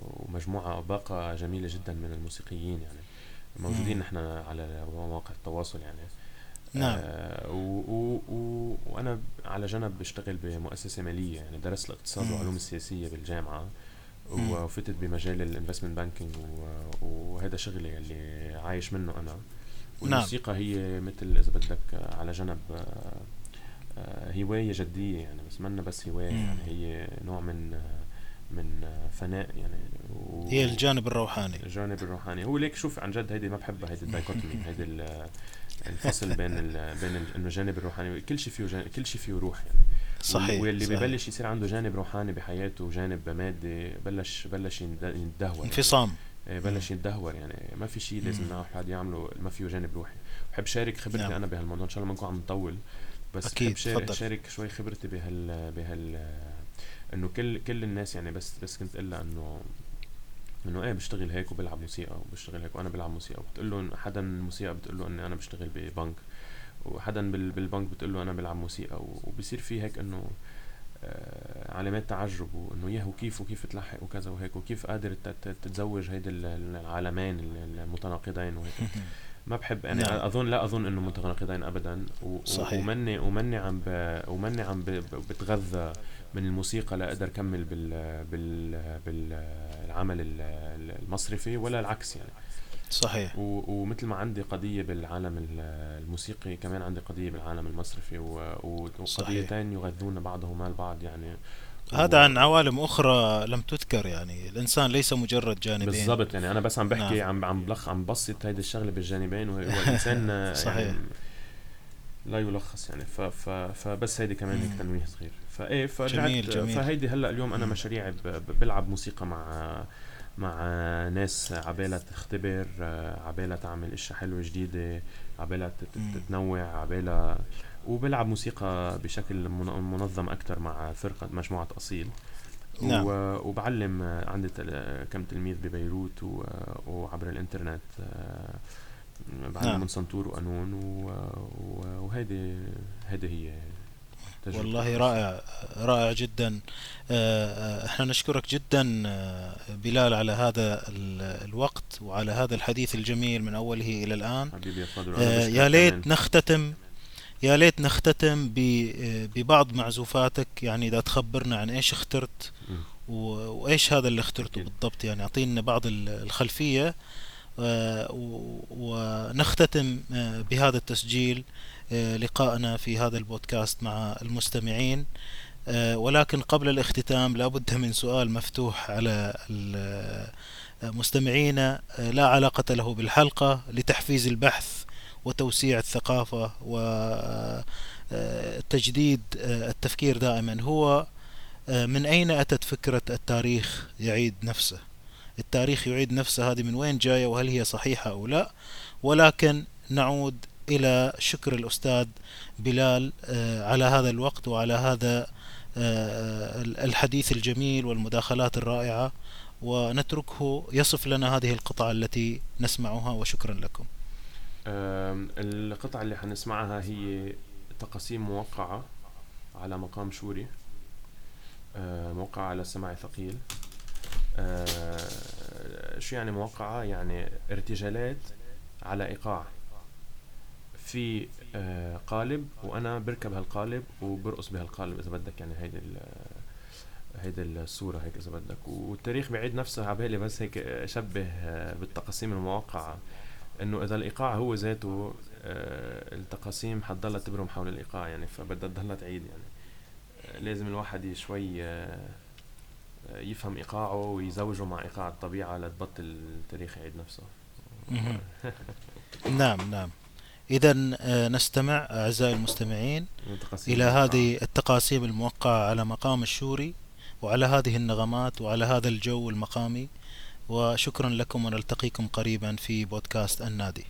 ومجموعة باقة جميلة جدا من الموسيقيين يعني. موجودين نحن على مواقع التواصل يعني. نعم. آه و و و وأنا على جنب بشتغل بمؤسسة مالية يعني. درست الاقتصاد والعلوم السياسية بالجامعة. وفتت بمجال ال investment banking وهذا شغلي اللي عايش منه أنا. نعم. والموسيقى نعم. هي مثل إذا بدك على جنب آه، هواية جدية يعني بس منا بس هواية يعني هي نوع من من فناء يعني. هي الجانب الروحاني. الجانب الروحاني. هو ليك شوف عن جد هيدي ما بحبها هيدي الدايكوتومي هيدي الفصل بين ال بين إنه الجانب الروحاني كل شيء فيه كل شيء فيه روح يعني. صحيح واللي صحيح. ببلش يصير عنده جانب روحاني بحياته وجانب مادي بلش بلش يندهور. انفصام. آه، بلش يتدهور يعني. ما في شيء لازم الواحد يعمله ما فيه جانب روحي. بحب شارك خبرتي نعم. أنا بهالموضوع إن شاء الله ما نكون عم نطول. بس أكيد، بحب شارك, تفضل. شارك شوي خبرتي بهال بهال إنه كل كل الناس يعني بس بس كنت أقول إنه إنه إيه بشتغل هيك وبلعب موسيقى وبشتغل هيك وأنا بلعب موسيقى. بتقول له حدا من الموسيقى بتقول له إني أنا بشتغل ببنك. وحدا بال- بالبنك بتقول له أنا بلعب موسيقى و- وبصير في هيك إنه آه، علامات تعجب وإنه ياه وكيف وكيف تلحق وكذا وهيك وكيف قادر ت- ت- تتزوج هيدي ال- العالمين ال- المتناقضين وهيك ما بحب يعني نعم. أظن لا أظن إنه متناقضين ابدا و- و- صحيح. ومني ومني عم ب ومني عم ب- ب- بتغذى من الموسيقى لاقدر كمل بال بال بالعمل ال- المصرفي ولا العكس يعني صحيح و- ومثل ما عندي قضية بالعالم ال- الموسيقي كمان عندي قضية بالعالم المصرفي و- و- صحيح. وقضيتين يغذون بعضهما البعض يعني هذا عن عوالم أخرى لم تذكر يعني الإنسان ليس مجرد جانبين بالضبط يعني أنا بس عم بحكي نعم. عم عم بلخ عم بسط هيدي الشغلة بالجانبين وهو الإنسان آه، صحيح. يعني لا يلخص يعني ف ف فبس هيدي كمان هيك. تنويه صغير فإيه فرجعت جميل، جميل. فهيدي هلأ اليوم أنا. مشاريعي بلعب موسيقى مع مع ناس عبالها تختبر عبالها تعمل اشياء حلوة جديدة عبالها تت- مم. تتنوع عبالها وبلعب موسيقى بشكل من- منظم أكثر مع فرقة مجموعة أصيل نعم. وبعلم عندي كم تلميذ ببيروت وعبر الإنترنت آه، بعلم نعم. من سنتور وقانون وهيدي هيدي هي تجربتي. والله رائع رائع جدا. آه، آه، إحنا نشكرك جدا آه، بلال على هذا ال- الوقت وعلى هذا الحديث الجميل من أوله إلى الآن. حبيبي يا فاضل يا ليت نختتم يا ليت نختتم ببعض معزوفاتك. يعني إذا تخبرنا عن إيش اخترت و- وإيش هذا اللي اخترته. بالضبط. يعني أعطينا بعض ال- الخلفية و- ونختتم بهذا التسجيل. لقائنا في هذا البودكاست مع المستمعين. آه، ولكن قبل الاختتام لابد من سؤال مفتوح على آه، مستمعينا آه، لا علاقة له بالحلقة لتحفيز البحث وتوسيع الثقافة وتجديد التفكير دائما. هو آه، من أين أتت فكرة التاريخ يعيد نفسه؟ التاريخ يعيد نفسه هذه من وين جاية؟ وهل هي صحيحة أو لا؟ ولكن نعود إلى شكر الأستاذ بلال آه، على هذا الوقت وعلى هذا آه، الحديث الجميل والمداخلات الرائعة ونتركه يصف لنا هذه القطعة التي نسمعها وشكرا لكم. القطعة اللي حنسمعها هي تقاسيم موقعة على مقام شوري موقعة على السماع ثقيل شو يعني موقعة؟ يعني ارتجالات على إيقاع. في آه، قالب وأنا بركب هالقالب وبرقص بهالقالب إذا بدك يعني هيدي هيدي الصورة هيك إذا بدك. والتاريخ بيعيد نفسه على بالي بس هيك أشبه آه، بالتقاسيم الموقعة إنه إذا الإيقاع هو ذاته آه، التقاسيم حتضلها تبرم حول الإيقاع يعني فبدها تضلها تعيد يعني. لازم الواحد شوي يفهم إيقاعه ويزوجه مع إيقاع الطبيعة لتبطل التاريخ يعيد نفسه. نعم نعم. إذا نستمع أعزائي المستمعين إلى. هذه التقاسيم الموقعة على مقام الشوري وعلى هذه النغمات وعلى هذا الجو المقامي وشكرا لكم ونلتقيكم قريبا في بودكاست النادي